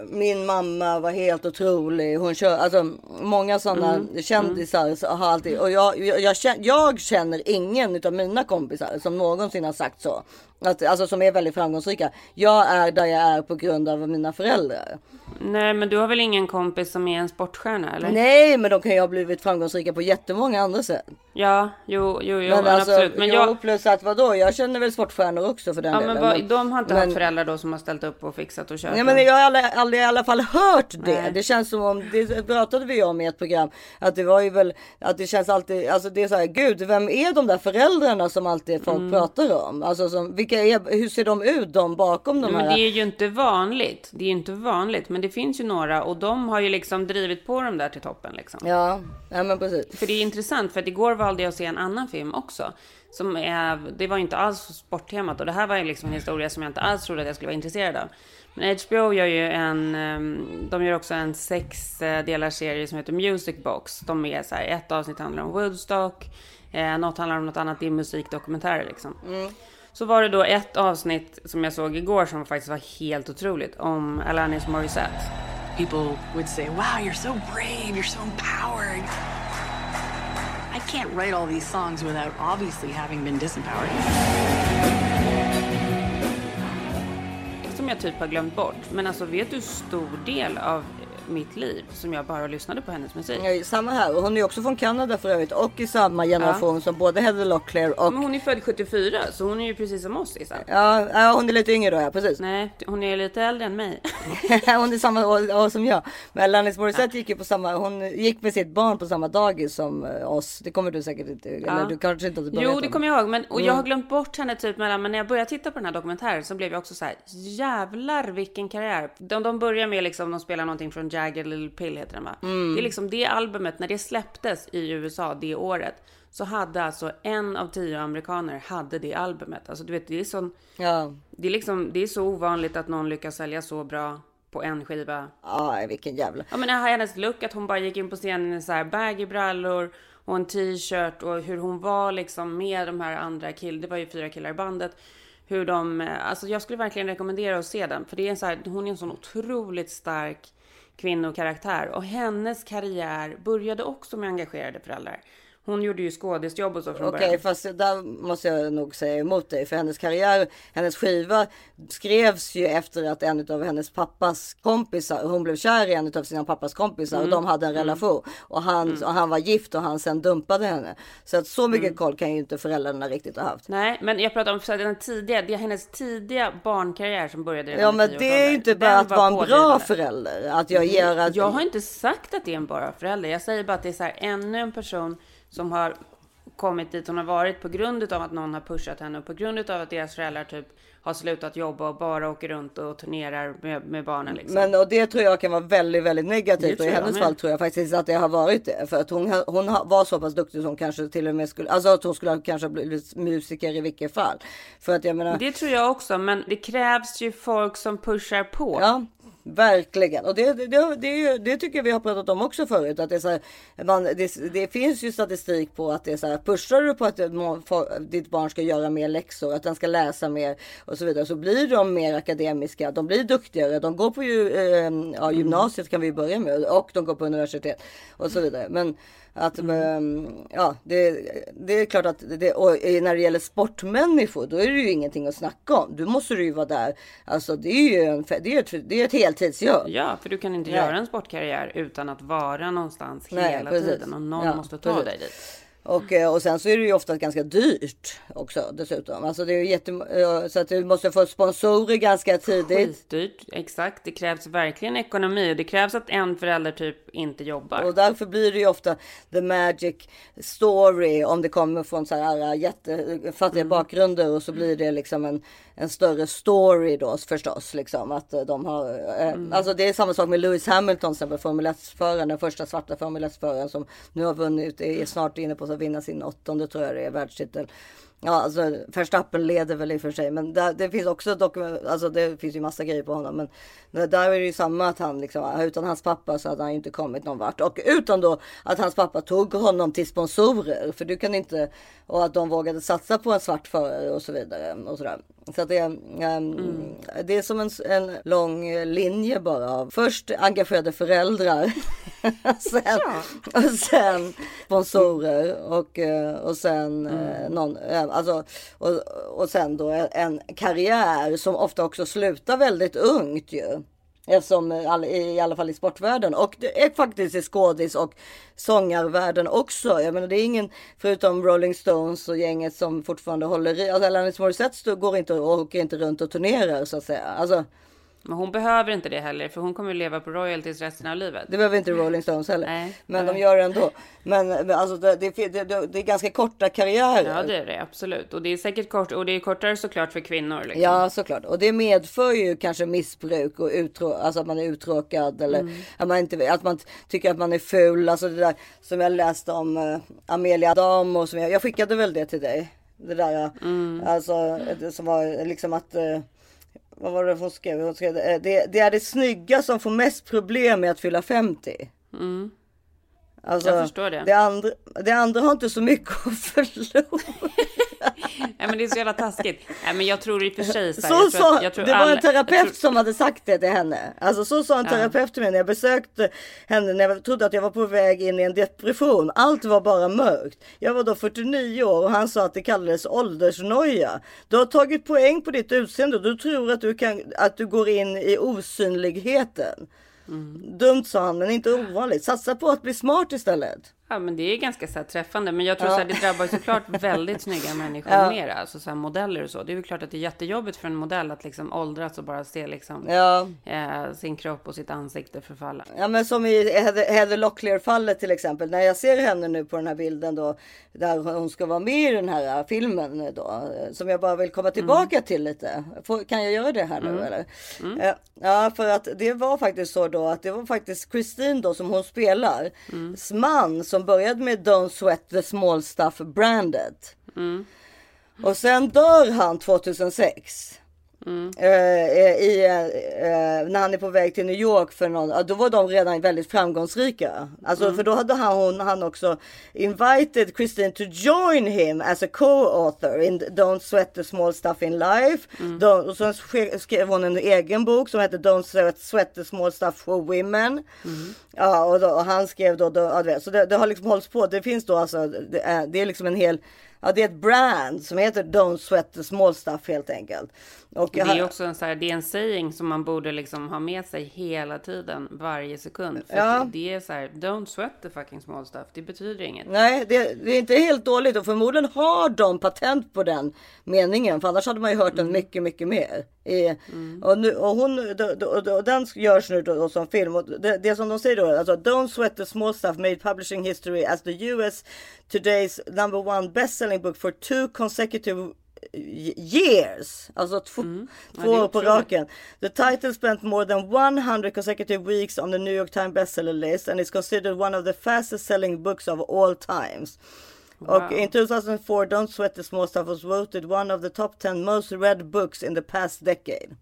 min mamma var helt otrolig. Hon kör, alltså många sådana Mm, kändisar så har alltid och jag, jag, jag, känner, jag känner ingen av mina kompisar som någonsin har sagt så. Att, alltså som är väldigt framgångsrika. Jag är där jag är på grund av mina föräldrar. Nej, men du har väl ingen kompis som är en sportstjärna eller? Nej, men de kan ju ha blivit framgångsrika på jättemånga andra sätt. Ja, jo, jo, jo Men alltså, absolut. Men jo, jag, plus att vadå, jag känner väl sportstjärnor också för den ja, delen. men vad, de har inte men- haft föräldrar då som har ställt upp och fixat och kört. Nej men jag har aldrig, aldrig i alla fall hört det. Nej. Det känns som om, det pratade vi om i ett program, att det var ju väl, att det känns alltid, alltså det är så här, gud vem är de där föräldrarna som alltid folk Mm. pratar om? Alltså som, vilka är, hur ser de ut de bakom de Men här? det är ju inte vanligt. Det är ju inte vanligt. Men det finns ju några och de har ju liksom drivit på dem där till toppen liksom. Ja, ja men precis. För det är intressant för att igår valde jag att se en annan film också. Som är, det var inte alls sporttemat och det här var ju liksom en historia som jag inte alls trodde att jag skulle vara intresserad av. Men HBO gör ju en, ehm, de gör också en sex eh, delars serie som heter Music Box. De är så här, ett avsnitt handlar om Woodstock, eh, något handlar om något annat, det är musikdokumentärer liksom. Så var det då ett avsnitt som jag såg igår som faktiskt var helt otroligt om Alanis Morissette. People would say, Wow, you're so brave, you're so empowered. I can't write all these songs without obviously having been disempowered. som jag typ har glömt bort. Men alltså vet du hur stor del av mitt liv som jag bara lyssnade på hennes musik? Ja, samma här och hon är också från Kanada för övrigt och i samma generation som både Heather Locklear och Men hon är född 74 så hon är ju precis som oss Issa. Ja, ja, hon är lite yngre då, ja precis. Nej, hon är lite äldre än mig. (laughs) hon är samma år, som jag. Men Alanis Morissette gick ju på samma, hon gick med sitt barn på samma dagis som eh, oss. Det kommer du säkert inte, eller du kanske inte Jo, det kommer jag ihåg. Men, och jag Mm. har glömt bort henne typ mellan, men när jag började titta på den här dokumentären så blev jag också så här, jävlar vilken karriär. De, de börjar med liksom, de spelar någonting från Jagged Little Pill heter den va? Mm. Det är liksom det albumet, när det släpptes i USA det året, så hade alltså en av tio amerikaner hade det albumet. Alltså du vet, det är sån, Ja. det är liksom, det är så ovanligt att någon lyckas sälja så bra på en skiva. Ja, vilken jävla. Ja men hennes look, att hon bara gick in på scenen i så här baggy brallor och en t-shirt och hur hon var liksom med de här andra killarna, det var ju fyra killar i bandet. Hur de, eh, alltså jag skulle verkligen rekommendera att se den, för det är en så här, hon är en sån otroligt stark kvinnokaraktär och hennes karriär började också med engagerade föräldrar. Hon gjorde ju skådisjobb och så från Okej, början. fast där måste jag nog säga emot dig. För hennes karriär, hennes skiva skrevs ju efter att en av hennes pappas kompisar, hon blev kär i en av sina pappas kompisar och Mm. de hade en relation. Och, han, och han var gift och han sen dumpade henne. Så att så mycket Mm. koll kan ju inte föräldrarna riktigt ha haft. Nej, men jag pratar om så den tidiga, det är hennes tidiga barnkarriär som började redan Ja men det är ju inte Den bara att var vara en bra förälder. Att jag ger att... Jag har inte sagt att det är en bara förälder. Jag säger bara att det är så här, ännu en person som har kommit dit hon har varit på grund av att någon har pushat henne och på grund av att deras föräldrar typ har slutat jobba och bara åker runt och turnerar med, med barnen liksom. Men och det tror jag kan vara väldigt, väldigt negativt. Och i hennes fall tror jag faktiskt att det har varit det. För att hon, hon var så pass duktig som kanske till och med skulle, alltså att hon skulle ha kanske blivit musiker i vilket fall. För att jag menar. Det tror jag också, men det krävs ju folk som pushar på. Ja, verkligen. Och det, det, det, det, det tycker jag vi har pratat om också förut. Att det, är så här, man, det, det finns ju statistik på att det är så här, pushar du på att ditt barn ska göra mer läxor, att den ska läsa mer och så vidare, så blir de mer akademiska. De blir duktigare. De går på ju, eh, ja, gymnasiet kan vi börja med och de går på universitet och så vidare. Men att, Mm. eh, ja, det, det är klart att det, när det gäller sportmänniskor, då är det ju ingenting att snacka om. Du måste ju vara där. Alltså det är ju en, det är ett, det är ett heltidsjobb. Ja, för du kan inte Nej. göra en sportkarriär utan att vara någonstans Nej, hela precis. tiden och någon Ja, måste ta precis. dig dit. Och, eh, och sen så är det ju ofta ganska dyrt också dessutom. Alltså det är jätte, eh, så att du måste få sponsorer ganska tidigt. Skitdyrt, exakt. Det krävs verkligen ekonomi och det krävs att en förälder typ inte jobbar. Och därför blir det ju ofta the magic story om det kommer från så här jättefattiga Mm. bakgrunder och så blir det liksom en, en större story då förstås. Liksom att eh, de har, eh, Mm. alltså det är samma sak med Lewis Hamilton Formel 1-föraren, den första svarta Formel 1-föraren som nu har vunnit, är snart inne på att vinna sin åttonde tror jag det är, världstitel. Ja, alltså Verstappen leder väl i och för sig, men där, det finns också dokument, alltså det finns ju massa grejer på honom, men det- där är det ju samma att han liksom, utan hans pappa så hade han ju inte kommit någon vart och utan då att hans pappa tog honom till sponsorer, för du kan inte, och att de vågade satsa på en svart förare och så vidare och sådär. Så att det, är, ehm, det är som en, en lång linje bara av först engagerade föräldrar, (laughs) sen, och sen sponsorer och, eh, och sen eh, någon, eh, alltså, och, och sen då en karriär som ofta också slutar väldigt ungt ju. Eftersom i alla fall i sportvärlden och det är faktiskt i skådis och sångarvärlden också. Jag menar det är ingen förutom Rolling Stones och gänget som fortfarande håller i. Alltså Alanis Morissette går inte och åker inte runt och turnerar så att säga. Alltså Men hon behöver inte det heller, för hon kommer leva på royalties resten av livet. det behöver inte Rolling Stones heller. Nej. men de gör det ändå. Men, men alltså det, det, det, det, är ganska korta karriärer. Ja, det är det absolut. Och det är säkert kort och det är kortare såklart för kvinnor. Liksom. Ja, såklart. Och det medför ju kanske missbruk och utrå alltså att man är uttråkad eller Mm. att, man inte, att man tycker att man är ful. Alltså det där som jag läste om uh, Amelia Dam och som jag, jag skickade väl det till dig. Det där Mm. alltså det som var liksom att eh, vad var det hon skrev? Hon skrev eh, det, det är det snygga som får mest problem med att fylla 50. Mm. Alltså, Jag förstår det. Det andra, det andra har inte så mycket att (laughs) förlora. Nej, men det är så jävla taskigt. Nej, men jag tror i och för sig så här, Så jag tror det var alla- en terapeut tror- som hade sagt det till henne. Alltså så sa en Ja. terapeut till mig när jag besökte henne när jag trodde att jag var på väg in i en depression. Allt var bara mörkt. Jag var då 49 år och han sa att det kallades åldersnoja. Du har tagit poäng på ditt utseende du tror att du, kan, att du går in i osynligheten. Mm. Dumt sa han men inte ovanligt. Satsa på att bli smart istället. Ja, men det är ganska så träffande. Men jag tror Ja. så här, det drabbar såklart (laughs) väldigt snygga människor Ja. mer. Alltså så här, modeller och så. Det är ju klart att det är jättejobbigt för en modell att liksom åldras och bara se liksom Ja. eh, sin kropp och sitt ansikte förfalla. Ja men som i Heather, Heather Locklear fallet till exempel. När jag ser henne nu på den här bilden då. Där hon ska vara med i den här filmen då. Som jag bara vill komma tillbaka till lite. Får, kan jag göra det här nu Mm. eller? Eh, Ja för att det var faktiskt så då att det var faktiskt Christine då som hon spelar. Man som började med Don't Sweat the Small Stuff brandet. Och sen dör han 2006. Eh, i, eh, när han är på väg till New York för någon, då var de redan väldigt framgångsrika. Alltså för då hade han, hon, han också invited Christine to join him as a co-author in Don't Sweat the Small Stuff in Life. Don't, och sen skrev hon en egen bok som heter Don't Sweat, Sweat the Small Stuff for Women. Ja, och, då, och han skrev då, då ja, så det, det har liksom hållits på. Det finns då alltså, det är, det är liksom en hel, ja det är ett brand som heter Don't Sweat the Small Stuff helt enkelt. Det är också en, så här, det är en saying som man borde liksom ha med sig hela tiden, varje sekund. För Ja. det, är så här, don't sweat the fucking small stuff. Det betyder inget. Nej, det, det är inte helt dåligt och förmodligen har de patent på den meningen. För annars hade man ju hört den mycket, mycket mer. I, och, nu, och, hon, då, då, då, och den görs nu då, då som film. Och det, det som de säger då, alltså Don't sweat the small stuff made publishing history as the US today's number one best-selling book for two consecutive years. Alltså två, Ja, två är år på raken. The title spent more than 100 consecutive weeks on the New York Times bestseller list and is considered one of the fastest selling books of all times. Och in 2004 Don't Sweat the Small Stuff was voted one of the top 10 most read books in the past decade.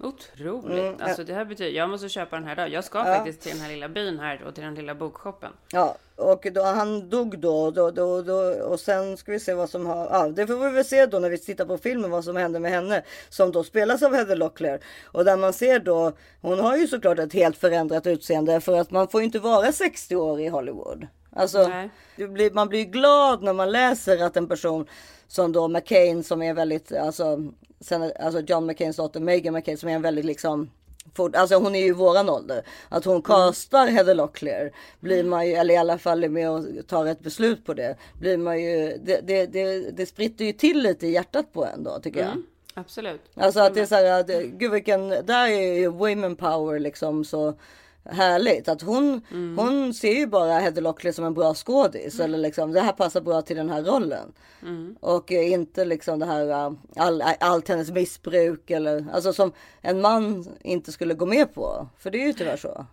Otroligt. Mm, ja. Alltså det här betyder, jag måste köpa den här idag. Jag ska Ja. faktiskt till den här lilla byn här och till den lilla bokshoppen. Ja, och då, han dog då, då, då, då och sen ska vi se vad som har, ja det får vi väl se då när vi tittar på filmen vad som händer med henne som då spelas av Heather Locklear och där man ser då, hon har ju såklart ett helt förändrat utseende för att man får inte vara 60 år i Hollywood. Alltså, blir, man blir glad när man läser att en person som då McCain som är väldigt, alltså, sen, alltså John McCains dotter Meghan McCain som är en väldigt liksom fort, alltså hon är ju våran ålder. Att hon castar Heather Locklear blir man ju, eller i alla fall är med och tar ett beslut på det. Blir man ju, det, det, det, det spritter ju till lite i hjärtat på en då tycker jag. Mm, absolut. Alltså att det är så här, att, gud vilken, där är ju women power liksom så härligt. Att hon, hon ser ju bara Heather Locklear som en bra skådis. Eller liksom, det här passar bra till den här rollen. Och eh, inte liksom det här, eh, all, allt hennes missbruk eller, alltså som en man inte skulle gå med på. För det är ju tyvärr så.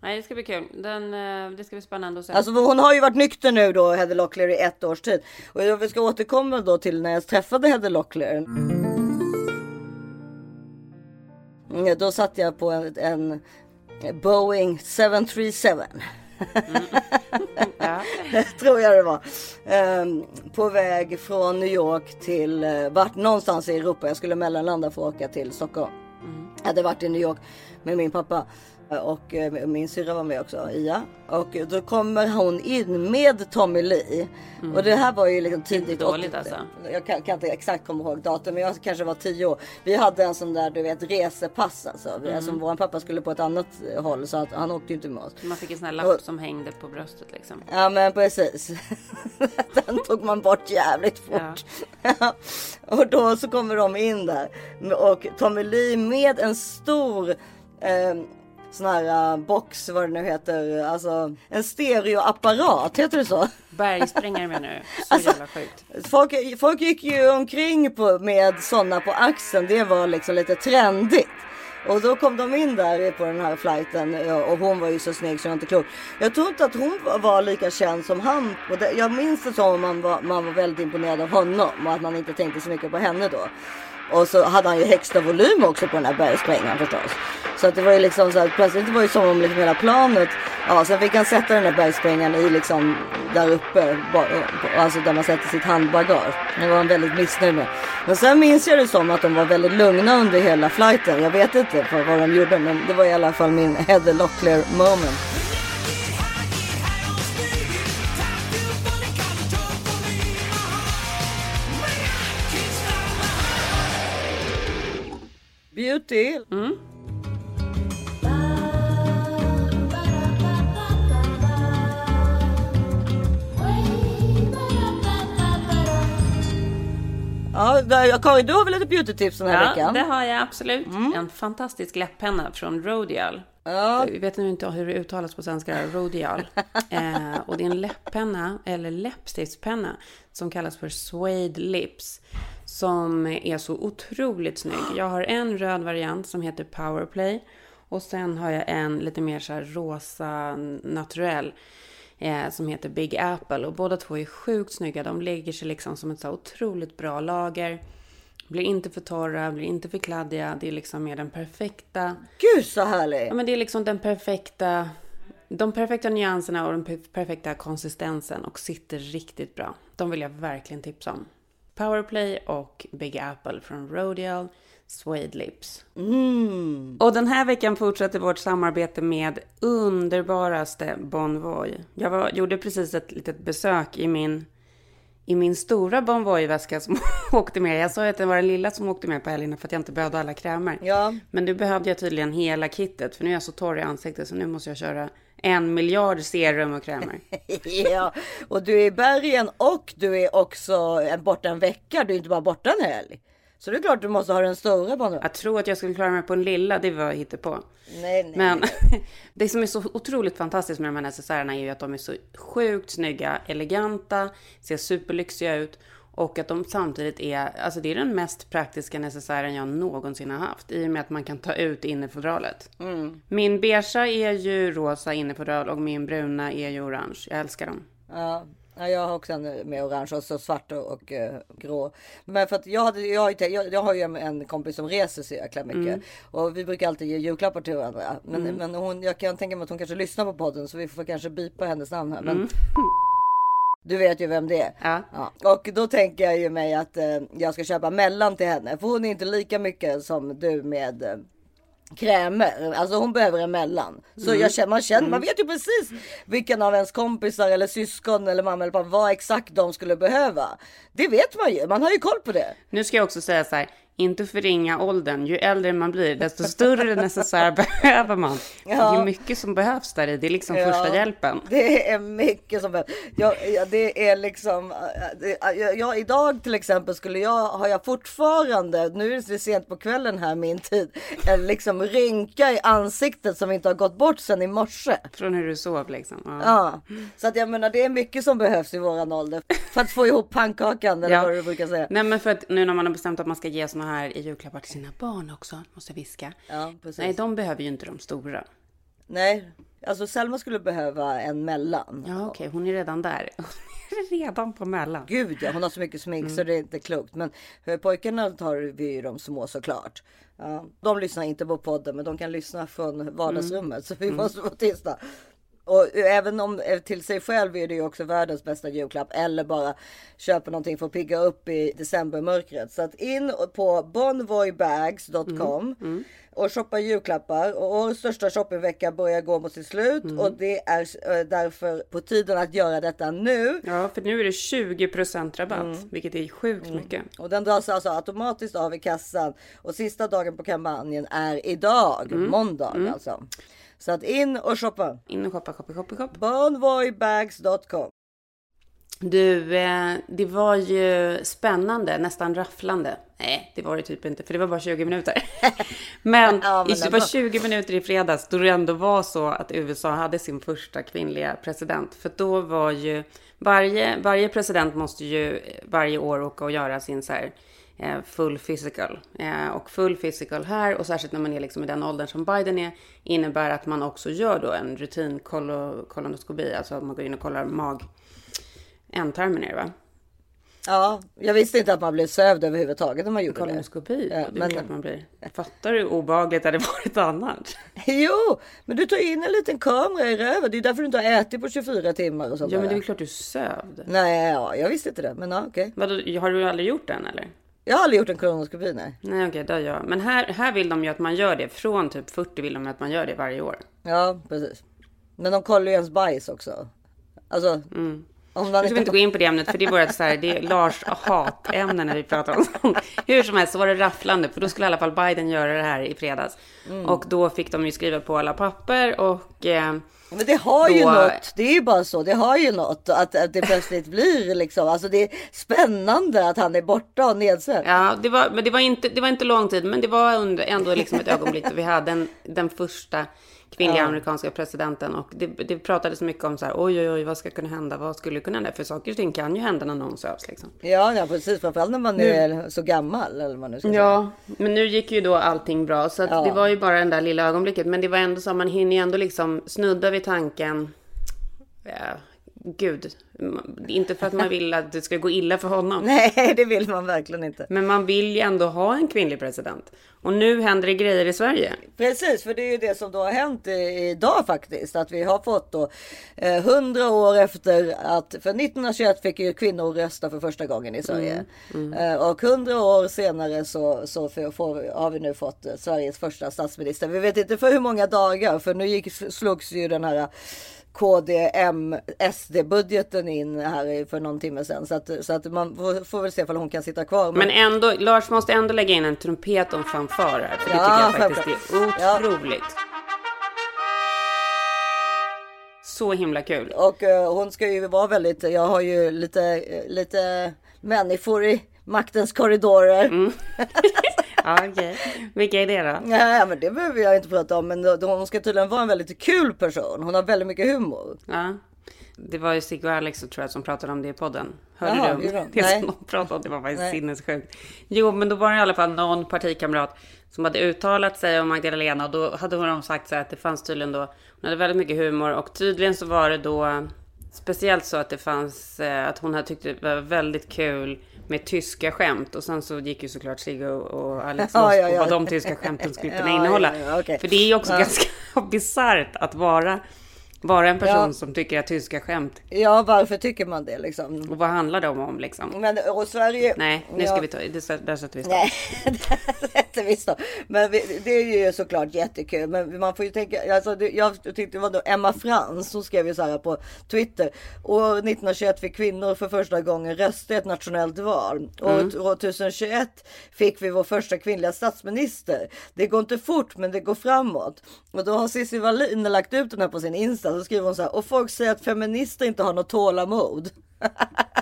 Nej, det ska bli kul. Den, eh, det ska bli spännande att se. Alltså hon har ju varit nykter nu då, Heather Locklear i ett års tid. Och jag ska återkomma då till när jag träffade Heather Locklear. Mm, Då satt jag på en, en Boeing 737. ja. (laughs) Tror jag det var. Ehm, på väg från New York till uh, vart någonstans i Europa. Jag skulle mellanlanda för att åka till Stockholm. Jag hade varit i New York med min pappa. Och eh, min syrra var med också, Ia. Och då kommer hon in med Tommy Lee. Och det här var ju liksom tidigt Inte dåligt 80. alltså. Jag kan, kan inte exakt komma ihåg datum men jag kanske var 10 år. Vi hade en sån där du vet resepass alltså. Vi, alltså vår pappa skulle på ett annat håll så att han åkte ju inte med oss. Man fick en sån här lapp Och- som hängde på bröstet liksom. Ja men precis. (laughs) Den tog man bort jävligt fort. (laughs) och då så kommer de in där. Och Tommy Lee med en stor eh, sån här eh, box vad det nu heter. Alltså en stereoapparat, heter det så? Bergsprängare menar du? Så Alltså- jävla sjukt. Folk, folk gick ju omkring på, med sådana på axeln. Det var liksom lite trendigt. Och då kom de in där på den här flighten och hon var ju så snygg så jag inte klok. Jag tror inte att hon var lika känd som han. Jag minns det som att man var, man var väldigt imponerad av honom och att man inte tänkte så mycket på henne då. Och så hade han ju högsta volym också på den här bergsprängaren förstås. Så att det var ju liksom så att plötsligt var det som om liksom hela planet. Ja, sen fick han sätta den där bergsprängaren i liksom där uppe. Alltså där man sätter sitt handbagage. Det var han väldigt missnöjd med. Men sen minns jag det som att de var väldigt lugna under hela flighten. Jag vet inte för vad de gjorde men det var i alla fall min Heather Locklear moment. Beauty. Ja, där- Karin, du har väl lite beautytips den här Ja, veckan? det har jag absolut. En fantastisk läpppenna från Rodial. Jag vet nu inte hur det uttalas på svenska, Rodial. (laughs) eh, och det är en läpppenna, eller läppstiftspenna, som kallas för Suede Lips. Som är så otroligt snygg. Jag har en röd variant som heter Powerplay. Och sen har jag en lite mer så rosa naturell eh, som heter Big Apple. Och båda två är sjukt snygga. De lägger sig liksom som ett så otroligt bra lager. Blir inte för torra, blir inte för kladdiga. Det är liksom mer den perfekta... Gud så härlig! Ja, men det är liksom den perfekta... De perfekta nyanserna och den per- perfekta konsistensen och sitter riktigt bra. De vill jag verkligen tipsa om. Powerplay och Big Apple från Rodial Suede Lips. Mm. Och den här veckan fortsätter vårt samarbete med underbaraste Bonvoy. Jag var, gjorde precis ett litet besök i min, i min stora Bonvoy-väska som (laughs) åkte med. Jag sa ju att det var den lilla som åkte med på helgerna för att jag inte behövde alla krämer. Ja. Men nu behövde jag tydligen hela kittet för nu är jag så torr i ansiktet så nu måste jag köra en miljard serum och krämer. (laughs) ja, och du är i bergen och du är också borta en vecka. Du är inte bara borta en helg. Så det är klart du måste ha den stora banan. Att tro att jag skulle klara mig på en lilla, det var på. Nej, nej. Men (laughs) det som är så otroligt fantastiskt med de här necessärerna är ju att de är så sjukt snygga, eleganta, ser superlyxiga ut och att de samtidigt är, alltså det är den mest praktiska necessären jag någonsin har haft i och med att man kan ta ut innerfodralet. Mm. Min beigea är ju rosa innerfodral och min bruna är ju orange. Jag älskar dem. Ja. Ja, jag har också en med orange och så svart och, och eh, grå. Men för att jag, hade, jag, har jag, jag har ju en, en kompis som reser så jäkla mycket. Mm. Och vi brukar alltid ge julklappar till varandra. Men, Mm. men hon, jag kan tänka mig att hon kanske lyssnar på podden så vi får kanske bipa hennes namn här. Men Mm. Du vet ju vem det är. Ja. Och då tänker jag ju mig att eh, jag ska köpa mellan till henne. För hon är inte lika mycket som du med eh, krämer. Alltså hon behöver en mellan. Så Mm. jag känner, man, känner, man Mm. vet ju precis vilken av ens kompisar eller syskon eller mamma eller pappa vad exakt de skulle behöva. Det vet man ju. Man har ju koll på det. Nu ska jag också säga så här, inte förringa åldern. Ju äldre man blir, desto större necessär (laughs) behöver man. Det är Ja. mycket som behövs där i. Det är liksom Ja, första hjälpen. Det är mycket som behövs. Jag, ja, det är liksom. jag, jag, idag till exempel skulle jag, har jag fortfarande, nu är det sent på kvällen här min tid, en liksom rynka i ansiktet som inte har gått bort sedan i morse. Från hur du sov liksom. Ja. Ja, så att jag menar det är mycket som behövs i våran ålder för att få ihop pannkakan eller Ja. vad du brukar säga. Nej men för att nu när man har bestämt att man ska ge såna här i julklappar till sina barn också, måste jag viska. Ja, precis. Nej, de behöver ju inte de stora. Nej, alltså Selma skulle behöva en mellan. Ja, okej, hon är redan där. (laughs) Hon är redan på mellan. Gud ja, hon har så mycket smink så det är inte klokt. Men för pojkarna tar vi ju de små såklart. Ja, de lyssnar inte på podden men de kan lyssna från vardagsrummet så vi Mm. måste vara tysta. Och även om eh, till sig själv är det ju också världens bästa julklapp eller bara köpa någonting för att pigga upp i decembermörkret. Så att in på bonvoybags.com Mm, och shoppa julklappar och årets största shoppingvecka börjar gå mot sitt slut Mm. och det är eh, därför på tiden att göra detta nu. Ja, för nu är det 20% rabatt, Mm. vilket är sjukt mycket. Och den dras alltså automatiskt av i kassan och sista dagen på kampanjen är idag, Mm. måndag Mm. alltså. Så att in och shoppa. In och shoppa, shoppa, shoppa, shoppa. Bonvoybags.com. Du, eh, det var ju spännande, nästan rafflande. Nej, det var det typ inte, för det var bara 20 minuter. (laughs) men, Ja, men det var var- 20 minuter i fredags, då det ändå var så att USA hade sin första kvinnliga president. För då var ju, varje, varje president måste ju varje år åka och göra sin så här, eh, full physical. Eh, och full physical här, och särskilt när man är liksom i den åldern som Biden är, innebär att man också gör då en rutin kolo- kolonoskopi, alltså att man går in och kollar mag ändtarmen är det va? Ja, jag visste inte att man blev sövd överhuvudtaget när man gjorde Kolonoskopi? det. Ja, det är klart man blir. Fattar du hur obehagligt det hade varit annars? (laughs) Jo, men du tar in en liten kamera i röven. Det är därför du inte har ätit på 24 timmar och sånt Ja, men det är väl klart du är sövd. Nej, ja, jag visste inte det. Men ja, okej. Vadå, har du aldrig gjort den eller? Jag har aldrig gjort en kolonoskopi, nej. Nej, okej, det har jag. Men här, här vill de ju att man gör det. Från typ 40 vill de att man gör det varje år. Ja, precis. Men de kollar ju ens bajs också. Alltså, om Nu ska vi inte gå in på det ämnet, för det är vårt så här, det är Lars hatämne när vi pratar om sånt. Hur som helst så var det rafflande, för då skulle i alla fall Biden göra det här i fredags. Mm. Och då fick de ju skriva på alla papper och... Eh, Men det har ju då- något. Det är ju bara så. Det har ju något att, att det plötsligt blir liksom. Alltså det är spännande att han är borta och nedsövd. Ja, det var, men det var, inte, det var inte lång tid, men det var under, ändå liksom ett ögonblick då vi hade den, den första kvinnliga Ja. amerikanska presidenten. Och det, det pratades mycket om så här, oj, oj, oj, vad ska kunna hända? Vad skulle kunna hända? För saker och ting kan ju hända när någon sövs liksom. Ja, ja, precis. Framförallt när man Nu- är så gammal. Eller vad man nu ska säga. Ja, men nu gick ju då allting bra. Så att Ja. det var ju bara den där lilla ögonblicket. Men det var ändå så, man hinner ju ändå liksom snudda vid tanken. Ja, gud, inte för att man vill att det ska gå illa för honom. (laughs) Nej, det vill man verkligen inte. Men man vill ju ändå ha en kvinnlig president. Och nu händer det grejer i Sverige. Precis, för det är ju det som då har hänt idag faktiskt. Att vi har fått då eh, 100 år efter att, för 1921 fick ju kvinnor rösta för första gången i Sverige. Eh, och 100 år senare så, så får, får, har vi nu fått eh, Sveriges första statsminister. Vi vet inte för hur många dagar, för nu gick, slogs ju den här KDM SD-budgeten in här för någon timme sedan. Så att, så att man får, får väl se om hon kan sitta kvar. Men ändå, Lars måste ändå lägga in en trumpet och en fanfar här. För det Ja, tycker jag faktiskt är otroligt. Så himla kul. Och eh, hon ska ju vara väldigt, jag har ju lite, eh, lite människor i maktens korridorer. Mm. (laughs) (laughs) Ja, okej. Vilka är det då? (laughs) Nej, men det behöver jag inte prata om. Men hon ska tydligen vara en väldigt kul person. Hon har väldigt mycket humor. Ja. Det var ju Sigge och Alex tror jag som pratade om det i podden. Hörde Jaha, du gjorde om de? det Nej. som de pratade om? Det var faktiskt Nej. sinnessjukt. Jo, men då var det i alla fall någon partikamrat som hade uttalat sig om Magdalena och då hade hon sagt så här att det fanns tydligen då, hon hade väldigt mycket humor och tydligen så var det då speciellt så att det fanns, eh, att hon hade tyckt det var väldigt kul med tyska skämt och sen så gick ju såklart Sigge och- Alex (laughs) Ja, loss ja, på ja. vad de tyska skämten skulle kunna (laughs) innehålla. okej. För det är ju också ganska (laughs) bisarrt att vara, vara en person som tycker att tyska skämt Ja, varför tycker man det liksom? och vad handlar de om liksom? Men och Sverige. Nej, nu ska vi ta, där sätter vi stopp. Visst då. Men vi, det är ju såklart jättekul. Men man får ju tänka, alltså det, jag tyckte det var då Emma Frans, hon skrev ju så här på Twitter. År 1921 fick kvinnor för första gången rösta i ett nationellt val. År Mm. 2021 fick vi vår första kvinnliga statsminister. Det går inte fort men det går framåt. Och då har Cissi Wallin lagt ut den här på sin Insta. Så skriver hon så här, och folk säger att feminister inte har något tålamod.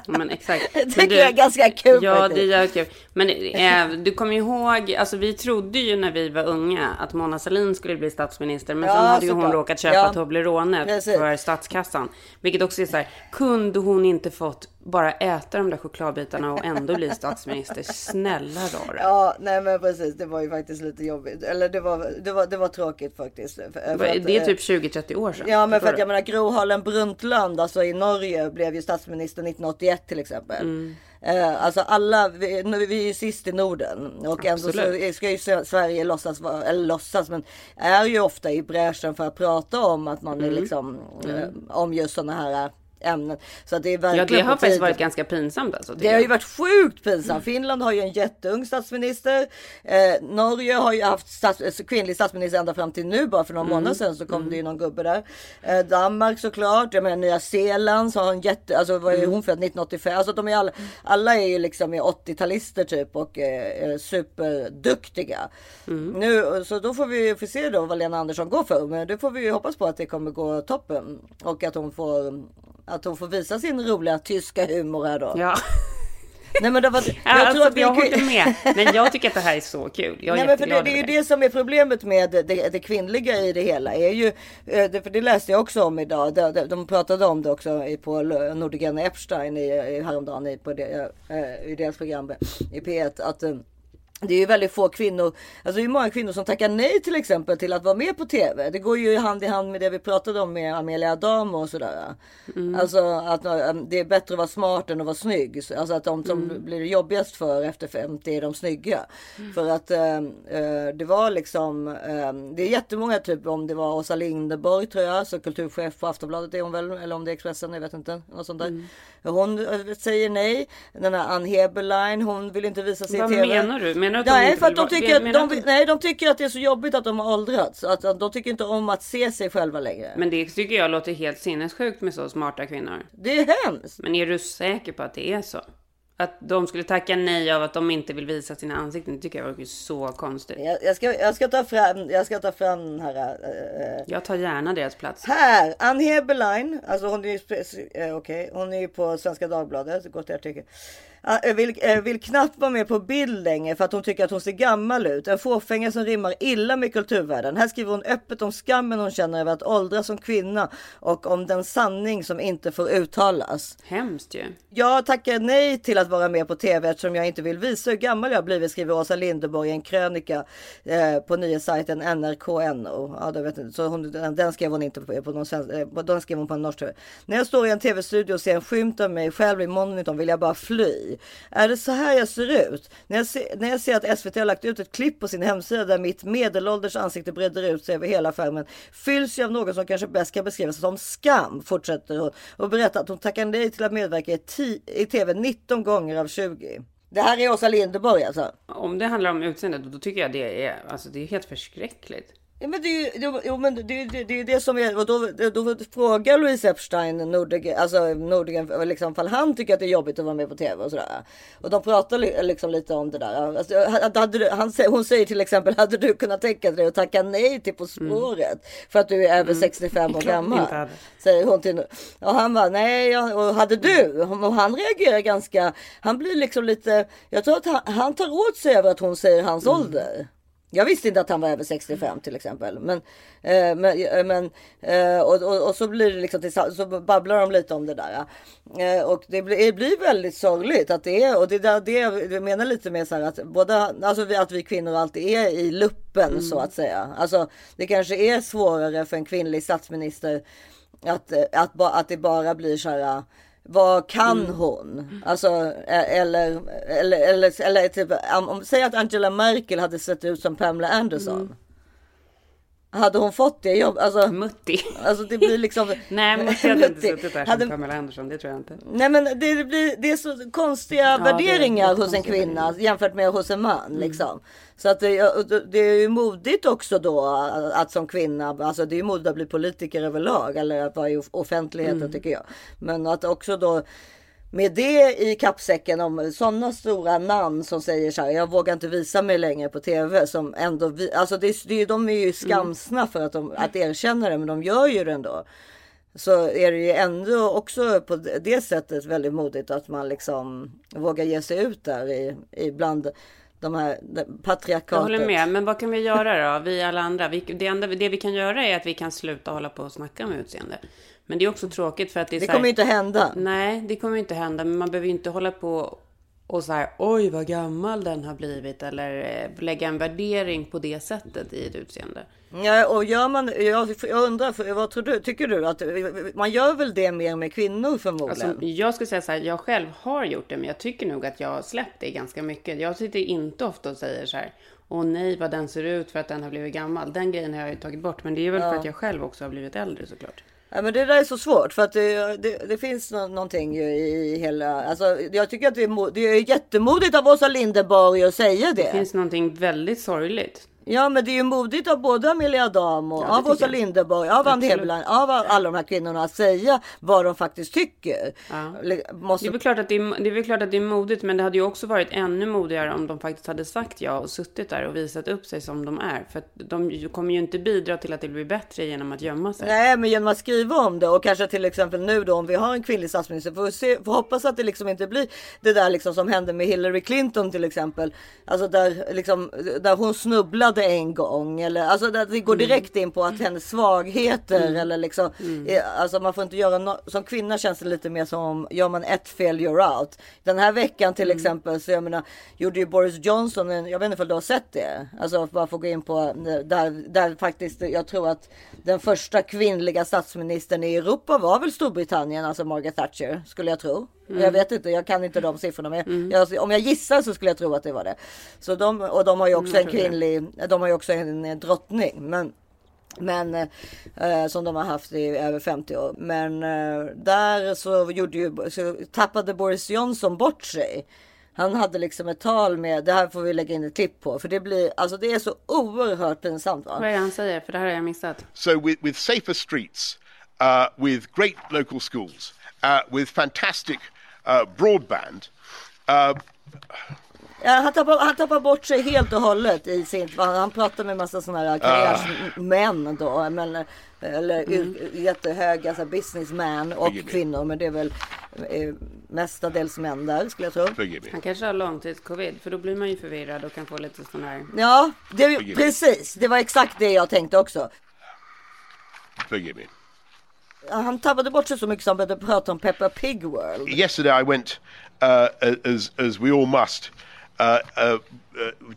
Men exakt. (laughs) Det Men tycker jag är ganska kul Ja, det är kul. Men eh, du kommer ihåg, alltså vi trodde ju när vi var unga att Mona Sahlin skulle bli statsminister. Men Ja, sen hade ju hon såklart. råkat köpa Ja. Toblerone för statskassan. Vilket också är så här, kunde hon inte fått bara äta de där chokladbitarna och ändå bli (laughs) statsminister. Snälla rara. Ja, nej men precis. Det var ju faktiskt lite jobbigt. Eller det var, det var, det var tråkigt faktiskt. För, för det är att, typ 20-30 år sedan. Ja, men för att jag menar Gro Harlem Brundtland, alltså i Norge, blev ju statsminister 1981 till exempel. Mm. Eh, alltså alla, vi, nu, vi är ju sist i Norden och ändå så ska ju Sverige låtsas vara, eller låtsas, men är ju ofta i bräschen för att prata om att man är Mm. liksom, Mm. eh, om just sådana här ämnen. Så att det är verkligen Ja, det har faktiskt varit ganska pinsamt alltså. Det har ju varit sjukt pinsamt. Finland har ju en jätteung statsminister. Eh, Norge har ju haft stats eh, kvinnlig statsminister ända fram till nu. Bara för några Mm. månader sedan så kom det ju någon gubbe där. Eh, Danmark såklart. Jag menar Nya Zeeland så har en jätte, alltså vad är Mm. hon född 1985? Alltså de är alla, alla är ju liksom i 80-talister typ och eh, är superduktiga. Mm. Nu, så då får vi få se då vad Lena Andersson går för. Men det får vi ju hoppas på att det kommer gå toppen. Och att hon får, att hon får visa sin roliga tyska humor här då. Ja. (laughs) Nej men det var, Jag, ja, alltså, vi- jag håller med. Men jag tycker att det här är så kul. Jag är Nej, men för det, det är ju det som är problemet med det, det, kvinnliga i det hela. Är ju, eh, det, för det läste jag också om idag. De, de, de pratade om det också på Nordegren Epstein i, i, häromdagen i, på det, eh, i deras program i P1. Att, eh, det är ju väldigt få kvinnor, alltså det är många kvinnor som tackar nej till exempel till att vara med på TV. Det går ju hand i hand med det vi pratade om med Amelia Adamo och sådär. Mm. Alltså att eh, det är bättre att vara smart än att vara snygg. Alltså att de som Mm. blir jobbigast för efter 50 är de snygga. För att eh, det var liksom, eh, det är jättemånga typ om det var Åsa Linderborg tror jag, så kulturchef på Aftonbladet är hon väl, eller om det är Expressen, jag vet inte. Något sånt där. Mm. Hon säger nej. Den här Ann Heberlein, hon vill inte visa sig Vad i TV. menar du? Menar du att de nej, inte för att de tycker, att de, att de- nej, de tycker att det är så jobbigt att de har åldrats. Att, att de tycker inte om att se sig själva längre. Men det tycker jag låter helt sinnessjukt med så smarta kvinnor. Det är hemskt. Men är du säker på att det är så? Att de skulle tacka nej av att de inte vill visa sina ansikten, det tycker jag var så konstigt. Jag, jag, ska, jag, ska ta fram, jag ska ta fram den här. eh, Jag tar gärna deras plats. Här, Ann Heberlein, alltså hon är ju spe- eh, okej, hon är på Svenska Dagbladet, gått artikel. Vill, vill knappt vara med på bild längre för att hon tycker att hon ser gammal ut. En fåfänga som rimmar illa med kulturvärlden. Här skriver hon öppet om skammen hon känner över att åldras som kvinna och om den sanning som inte får uttalas. Hemskt ju. Jag tackar nej till att vara med på tv eftersom jag inte vill visa hur gammal jag blivit, skriver Åsa Linderborg i en krönika eh, på nyhetssajten NRK.no. Ja, det vet inte. Så hon, den, den skrev hon inte på, på någon svensk, eh, den skrev hon på en norsk TV. När jag står i en tv-studio och ser en skymt av mig själv i monitorn vill jag bara fly. Är det så här jag ser ut? När jag, ser, när jag ser att SVT har lagt ut ett klipp på sin hemsida där mitt medelålders ansikte breder ut sig över hela skärmen fylls jag av något som kanske bäst kan beskrivas som skam, fortsätter hon och berättar att hon tackar nej till att medverka i, i tv 19 gånger av 20. Det här är Åsa Linderborg alltså. Om det handlar om utseendet, då tycker jag det är, alltså det är helt förskräckligt. Ja, men det är ju jo, men det, det, det, är det som är, och då, då frågar Louise Epstein Nordegren, alltså Nordegren, liksom, fall han tycker att det är jobbigt att vara med på tv och sådär. Och de pratar li- liksom lite om det där. Alltså, hade du, han, hon säger till exempel, hade du kunnat tänka dig att tacka nej till På spåret? För att du är över 65 år Klart gammal. Säger hon till Och han bara nej, ja, och hade du? Och han reagerar ganska, han blir liksom lite, jag tror att han, han tar åt sig över att hon säger hans ålder. Jag visste inte att han var över 65 till exempel. Men, eh, men, eh, men eh, och, och, och så blir det liksom så babblar de lite om det där. Eh, och det blir, det blir väldigt sorgligt att det är och det är det jag menar lite med så här att båda, alltså vi- att vi kvinnor alltid är i luppen så att säga. Alltså det kanske är svårare för en kvinnlig statsminister att, eh, att, att det bara blir så här. Vad kan hon? Alltså, eller, eller, eller, eller typ, om, säg att Angela Merkel hade sett ut som Pamela Anderson. Hade hon fått det jobb? Alltså, Mutti. alltså det blir liksom... (laughs) Nej, Mutti hade inte suttit där Hade- som Pamela Andersson, det tror jag inte. Nej men det, det, blir, det är så konstiga Ja, värderingar hos en jättekonstiga kvinna jämfört med hos en man. Mm. Liksom. Så att det, det- är ju modigt också då att som kvinna, alltså det är ju modigt att bli politiker överlag eller att vara i off- offentligheten Mm. tycker jag. Men att också då med det i kappsäcken om sådana stora namn som säger så här, jag vågar inte visa mig längre på tv som ändå, alltså det, det, de är ju skamsna för att, de, att erkänna det, men de gör ju det ändå så är det ju ändå också på det sättet väldigt modigt att man liksom vågar ge sig ut där i, i bland de här det- Jag patriarkatet. håller med, men vad kan vi göra då? Vi alla andra. Vi, det, enda, det vi kan göra är att vi kan sluta hålla på och snacka om utseende. Men det är också tråkigt för att det är Det så här- kommer ju inte hända. Nej, det kommer inte hända. Men man behöver ju inte hålla på och så här, oj vad gammal den har blivit. Eller eh, lägga en värdering på det sättet i ett utseende. Ja, och gör man, jag, jag undrar, för vad tror du? Tycker du att man gör väl det mer med kvinnor förmodligen? Alltså, jag skulle säga så här, jag själv har gjort det, men jag tycker nog att jag har släppt det ganska mycket. Jag sitter inte ofta och säger så här, åh nej vad den ser ut för att den har blivit gammal. Den grejen har jag ju tagit bort, men det är väl för Ja. att jag själv också har blivit äldre såklart. Ja, men det där är så svårt för att det, det, det finns nå- någonting i hela, alltså jag tycker att det är, det är jättemodigt av Åsa Linderborg att säga det. Det finns någonting väldigt sorgligt. Ja men det är ju modigt av både Amelia Adamo, Ja, det av Åsa. Linderborg, av Ann. Heberlein, av alla de här kvinnorna att säga vad de faktiskt tycker. Ja. Måste... Det är, väl klart att det, är, det är klart att det är modigt, men det hade ju också varit ännu modigare om de faktiskt hade sagt ja och suttit där och visat upp sig som de är. För de kommer ju inte bidra till att det blir bättre genom att gömma sig. Nej, men genom att skriva om det och kanske till exempel nu då om vi har en kvinnlig statsminister får vi se, får hoppas att det liksom inte blir det där liksom som hände med Hillary Clinton till exempel. Alltså där liksom där hon snubblade en gång eller alltså det går direkt in på att hennes svagheter eller liksom eh, alltså man får inte göra no som kvinna känns det lite mer som gör man ett fel you're out. Den här veckan till exempel så jag menar gjorde ju Boris Johnson en, jag vet inte om du har sett det, alltså bara få gå in på eh, där, där faktiskt jag tror att den första kvinnliga statsministern i Europa var väl Storbritannien, alltså Margaret Thatcher skulle jag tro. Mm. Jag vet inte, jag kan inte de siffrorna men jag, om jag gissar så skulle jag tro att det var det. Så de, och de har ju också Mm, en tror det. kvinnlig, de har ju också en, eh, drottning. Men men eh, som de har haft i över 50 år. Men eh, där så gjorde ju, så tappade Boris Johnson bort sig. Han hade liksom ett tal med, det här får vi lägga in ett klipp på, för det blir, alltså det är så oerhört pinsamt. Va? Vad är det han säger? För det här har jag missat. So, with, with safer streets, uh, with great local schools, uh, with fantastic uh, broadband, uh, Ja, han, tappar, han tappar bort sig helt och hållet i sin, han, han pratar med massa sådana här karriärsmän då, men, eller mm. jättehöga så här, businessmän och Forgive me. kvinnor, men det är väl eh, mestadels män där skulle jag tro. Han kanske har långtidscovid, för då blir man ju förvirrad och kan få lite sån här... Ja, det, me. precis. Det var exakt det jag tänkte också. forgive me. Han tappade bort sig så mycket så han började prata om Peppa Pig World. Yesterday, I went, uh, as, as we all must, uh, uh, uh,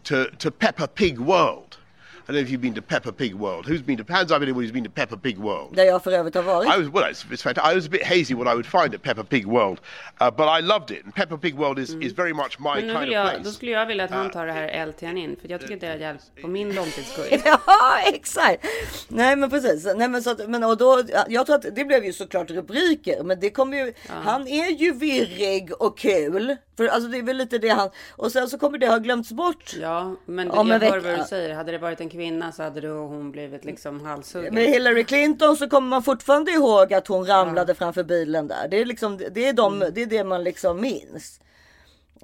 to, to Peppa Pig World. I don't know if you've been to Peppa Pig World. Who's been to, hands up anyone who's been to Peppa Pig World? Där jag för övrigt har varit. I was well. It's, it's fantastic. I was a bit hazy what I would find at Peppa Pig World, uh, but I loved it. And Peppa Pig World is, is very much my kind of jag, place. då skulle jag vilja att han tar det här LTN för jag tycker det har hjälpt på min långtidscovid. (laughs) Ja, exakt. Nej, men precis. Nej, men så att, men och då, jag tror att det blev ju såklart rubriker, men det kommer ju. Han är ju virrig och kul. För alltså det är väl lite det han och sen så kommer det ha glömts bort. Ja, men Om jag en hör vad du säger. Hade det varit en kvinna så hade då hon blivit liksom halshuggen. Med Hillary Clinton så kommer man fortfarande ihåg att hon ramlade framför bilen där. Det är liksom det är de, det är det man liksom minns.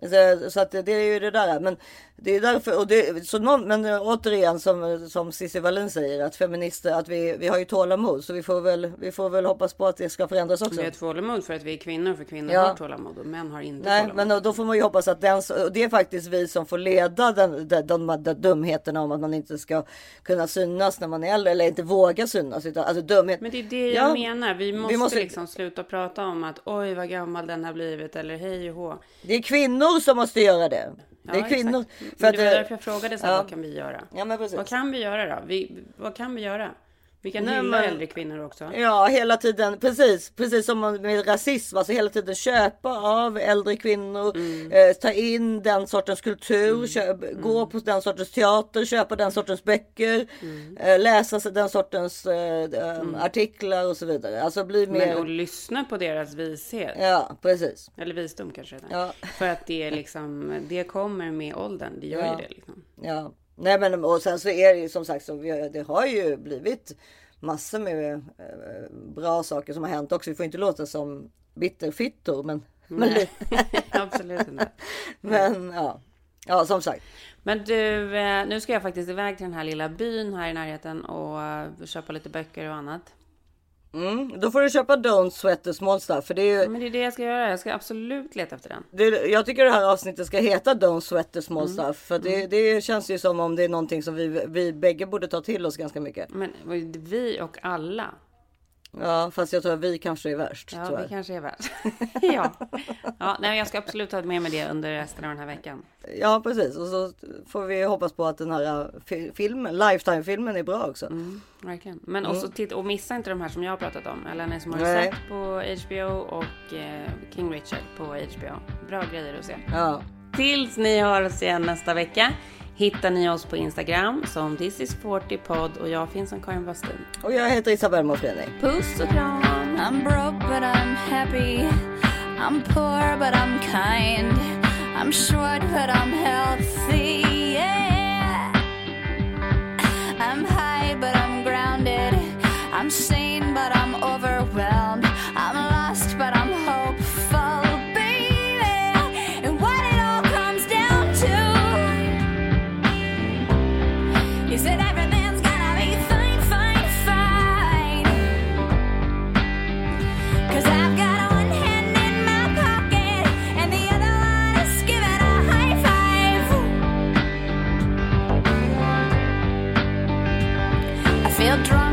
Så, så att det, det är ju det där. Men det är därför och det, så någon, men återigen som som Cissi Wallin säger att feminister att vi vi har ju tålamod så vi får väl vi får väl hoppas på att det ska förändras också. Vi har tålamod för att vi är kvinnor, för kvinnor Ja. har tålamod och män har inte Nej, tålamod. men då får man ju hoppas att den, och det är faktiskt vi som får leda den, de, de, de dumheterna om att man inte ska kunna synas när man är äldre eller inte våga synas. Utan, alltså dumhet. Men det är det jag Ja, menar. Vi måste, måste- liksom sluta prata om att oj vad gammal den har blivit eller hej och hå. Det är kvinnor som måste göra det. Det är Ja, kvinnor. exakt. För Men det var att, därför jag frågade så här, ja. vad kan vi göra? Ja, men precis. Vad kan vi göra då? Vi, vad kan vi göra? Vi kan Nej, hylla men- äldre kvinnor också. Ja, hela tiden. Precis, precis som med rasism. Alltså hela tiden köpa av äldre kvinnor. Mm. Eh, ta in den sortens kultur. Köp, Gå på den sortens teater. Köpa den sortens böcker. Mm. Eh, läsa den sortens eh, eh, artiklar och så vidare. Alltså bli mer. Men att lyssna på deras vishet. Ja, precis. Eller visdom kanske. Ja. För att det är liksom, det kommer med åldern. Det gör Ja. ju det liksom. Ja, nej men och sen så är det ju som sagt så det har ju blivit massor med eh, bra saker som har hänt också. Vi får inte låta som bitterfittor men, men, (laughs) absolut inte. (laughs) men ja. ja, som sagt. Men du, eh, nu ska jag faktiskt iväg till den här lilla byn här i närheten och eh, köpa lite böcker och annat. Mm, då får du köpa Don't Sweat the Small Stuff för det är ju. Men det är det jag ska göra. Jag ska absolut leta efter den. Det, jag tycker det här avsnittet ska heta Don't Sweat the Small Mm. Stuff för det, det känns ju som om det är någonting som vi, vi bägge borde ta till oss ganska mycket. Men vi och alla. Ja, fast jag tror att vi kanske är värst. Ja, vi kanske är värst. (laughs) ja. ja, nej, jag ska absolut ta med mig det under resten av den här veckan. Ja, precis. Och så får vi hoppas på att den här fi- filmen, Lifetime-filmen är bra också. Mm, verkligen. Men Mm. också titta, och missa inte de här som jag har pratat om. Eller ni som Nej. sett på HBO och eh, King Richard på HBO. Bra grejer att se. Ja. Tills ni hör oss igen nästa vecka hittar ni oss på Instagram som This is 40 podd och jag finns som Karin Westin. Och jag heter Isabelle Moffreni. Puss och kram! I'm broke but I'm happy. I'm poor but I'm kind. I'm short but I'm healthy. Yeah. I'm high but I'm grounded. I'm sane but I'm overwhelmed. a drunk.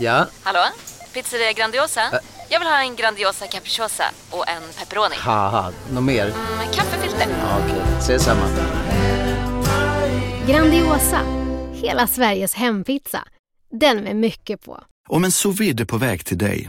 Ja, Hallå? Pizzeria Grandiosa? Jag vill ha en Grandiosa capriciosa och en pepperoni. något mer? Med kaffefilter. Ja, Okej, ses samma. Grandiosa, hela Sveriges hempizza. Den med mycket på. Om en sous på väg till dig